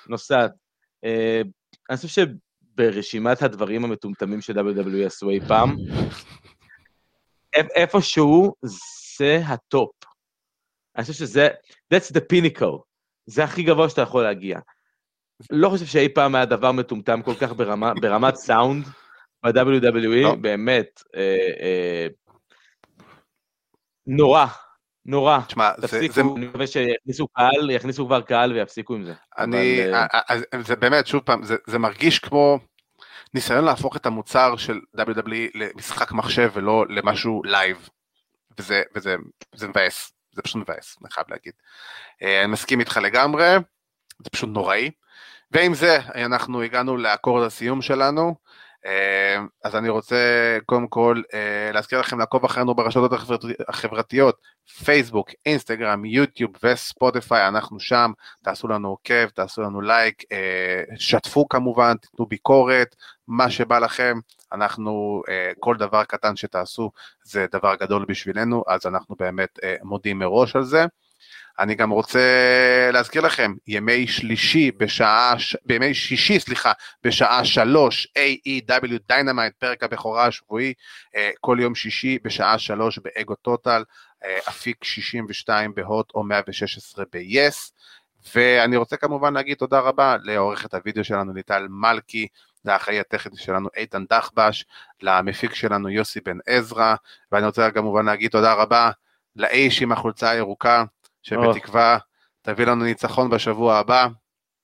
נוסעת. אני חושב שברשימת הדברים המטומטמים ש-WWE עשו אי פעם, איפשהו זה ה top. אני חושב שזה, that's the pinnacle, זה הכי גבוה שאתה יכול להגיע. לא חושב שאי פעם היה דבר מטומטם כל כך ברמה, ברמת סאונד ב-WWE, לא. באמת, אה, אה, נורא, נורא. תשמע, תפסיקו, זה... אני מקווה שיכניסו קהל, יכניסו כבר קהל ויפסיקו עם זה. אני, אבל... אה, אה, אה, זה באמת, שוב פעם, זה, זה מרגיש כמו ניסיון להפוך את המוצר של WWE למשחק מחשב ולא למשהו live. וזה, וזה, זה מבאס, זה פשוט מבאס, אני חייב להגיד. אני מסכים איתך לגמרי, זה פשוט נוראי. ועם זה אנחנו הגענו לאקורד הסיום שלנו. אה, אז אני רוצה קודם כל אה, להזכיר לכם לעקוב אחרינו ברשתות החברתיות, פייסבוק, אינסטגרם, יוטיוב וספוטיפיי, אנחנו שם, תעשו לנו עוקב, תעשו לנו לייק, אה, שתפו כמובן, תיתנו ביקורת, מה שבא לכם, אנחנו, כל דבר קטן שתעשו זה דבר גדול בשבילנו, אז אנחנו באמת מודים מראש על זה. אני גם רוצה להזכיר לכם, ימי שלישי בשעה, בימי שישי, סליחה, בשעה שלוש, AEW Dynamite, פרק הבכורה השבועי, אה, כל יום שישי בשעה שלוש באגו טוטאל, אה, אפיק 62 ב HOT או 116 ב-yes. ואני רוצה כמובן להגיד תודה רבה לעורכת הוידאו שלנו ליטל מלכי, לאחראי הטכני שלנו איתן דחבש, למפיק שלנו יוסי בן עזרא, ואני רוצה כמובן להגיד תודה רבה לאיש עם החולצה הירוקה, שבתקווה תביא לנו ניצחון בשבוע הבא.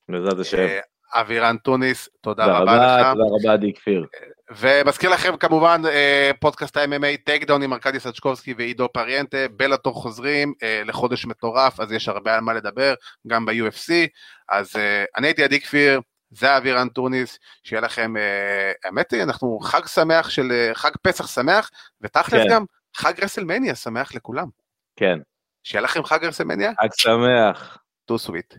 בעזרת השם. אה, אבירן טוניס, תודה רבה לך. תודה רבה, עדי כפיר. ומזכיר לכם כמובן אה, פודקאסט ה-MMA Takedown עם ארכדי סצ'קובסקי ועידו פריאנטה, Bellator חוזרים אה, לחודש מטורף, אז יש הרבה על מה לדבר, גם ב-UFC. אז אני הייתי עדי כפיר, זה אבירן טוניס, שיהיה לכם, האמת היא, אנחנו חג שמח של, חג פסח שמח, ותכלס כן. גם חג רסלמניה שמח לכולם. כן. שיהיה לכם חג רסלמניה. חג שמח. Too Sweet.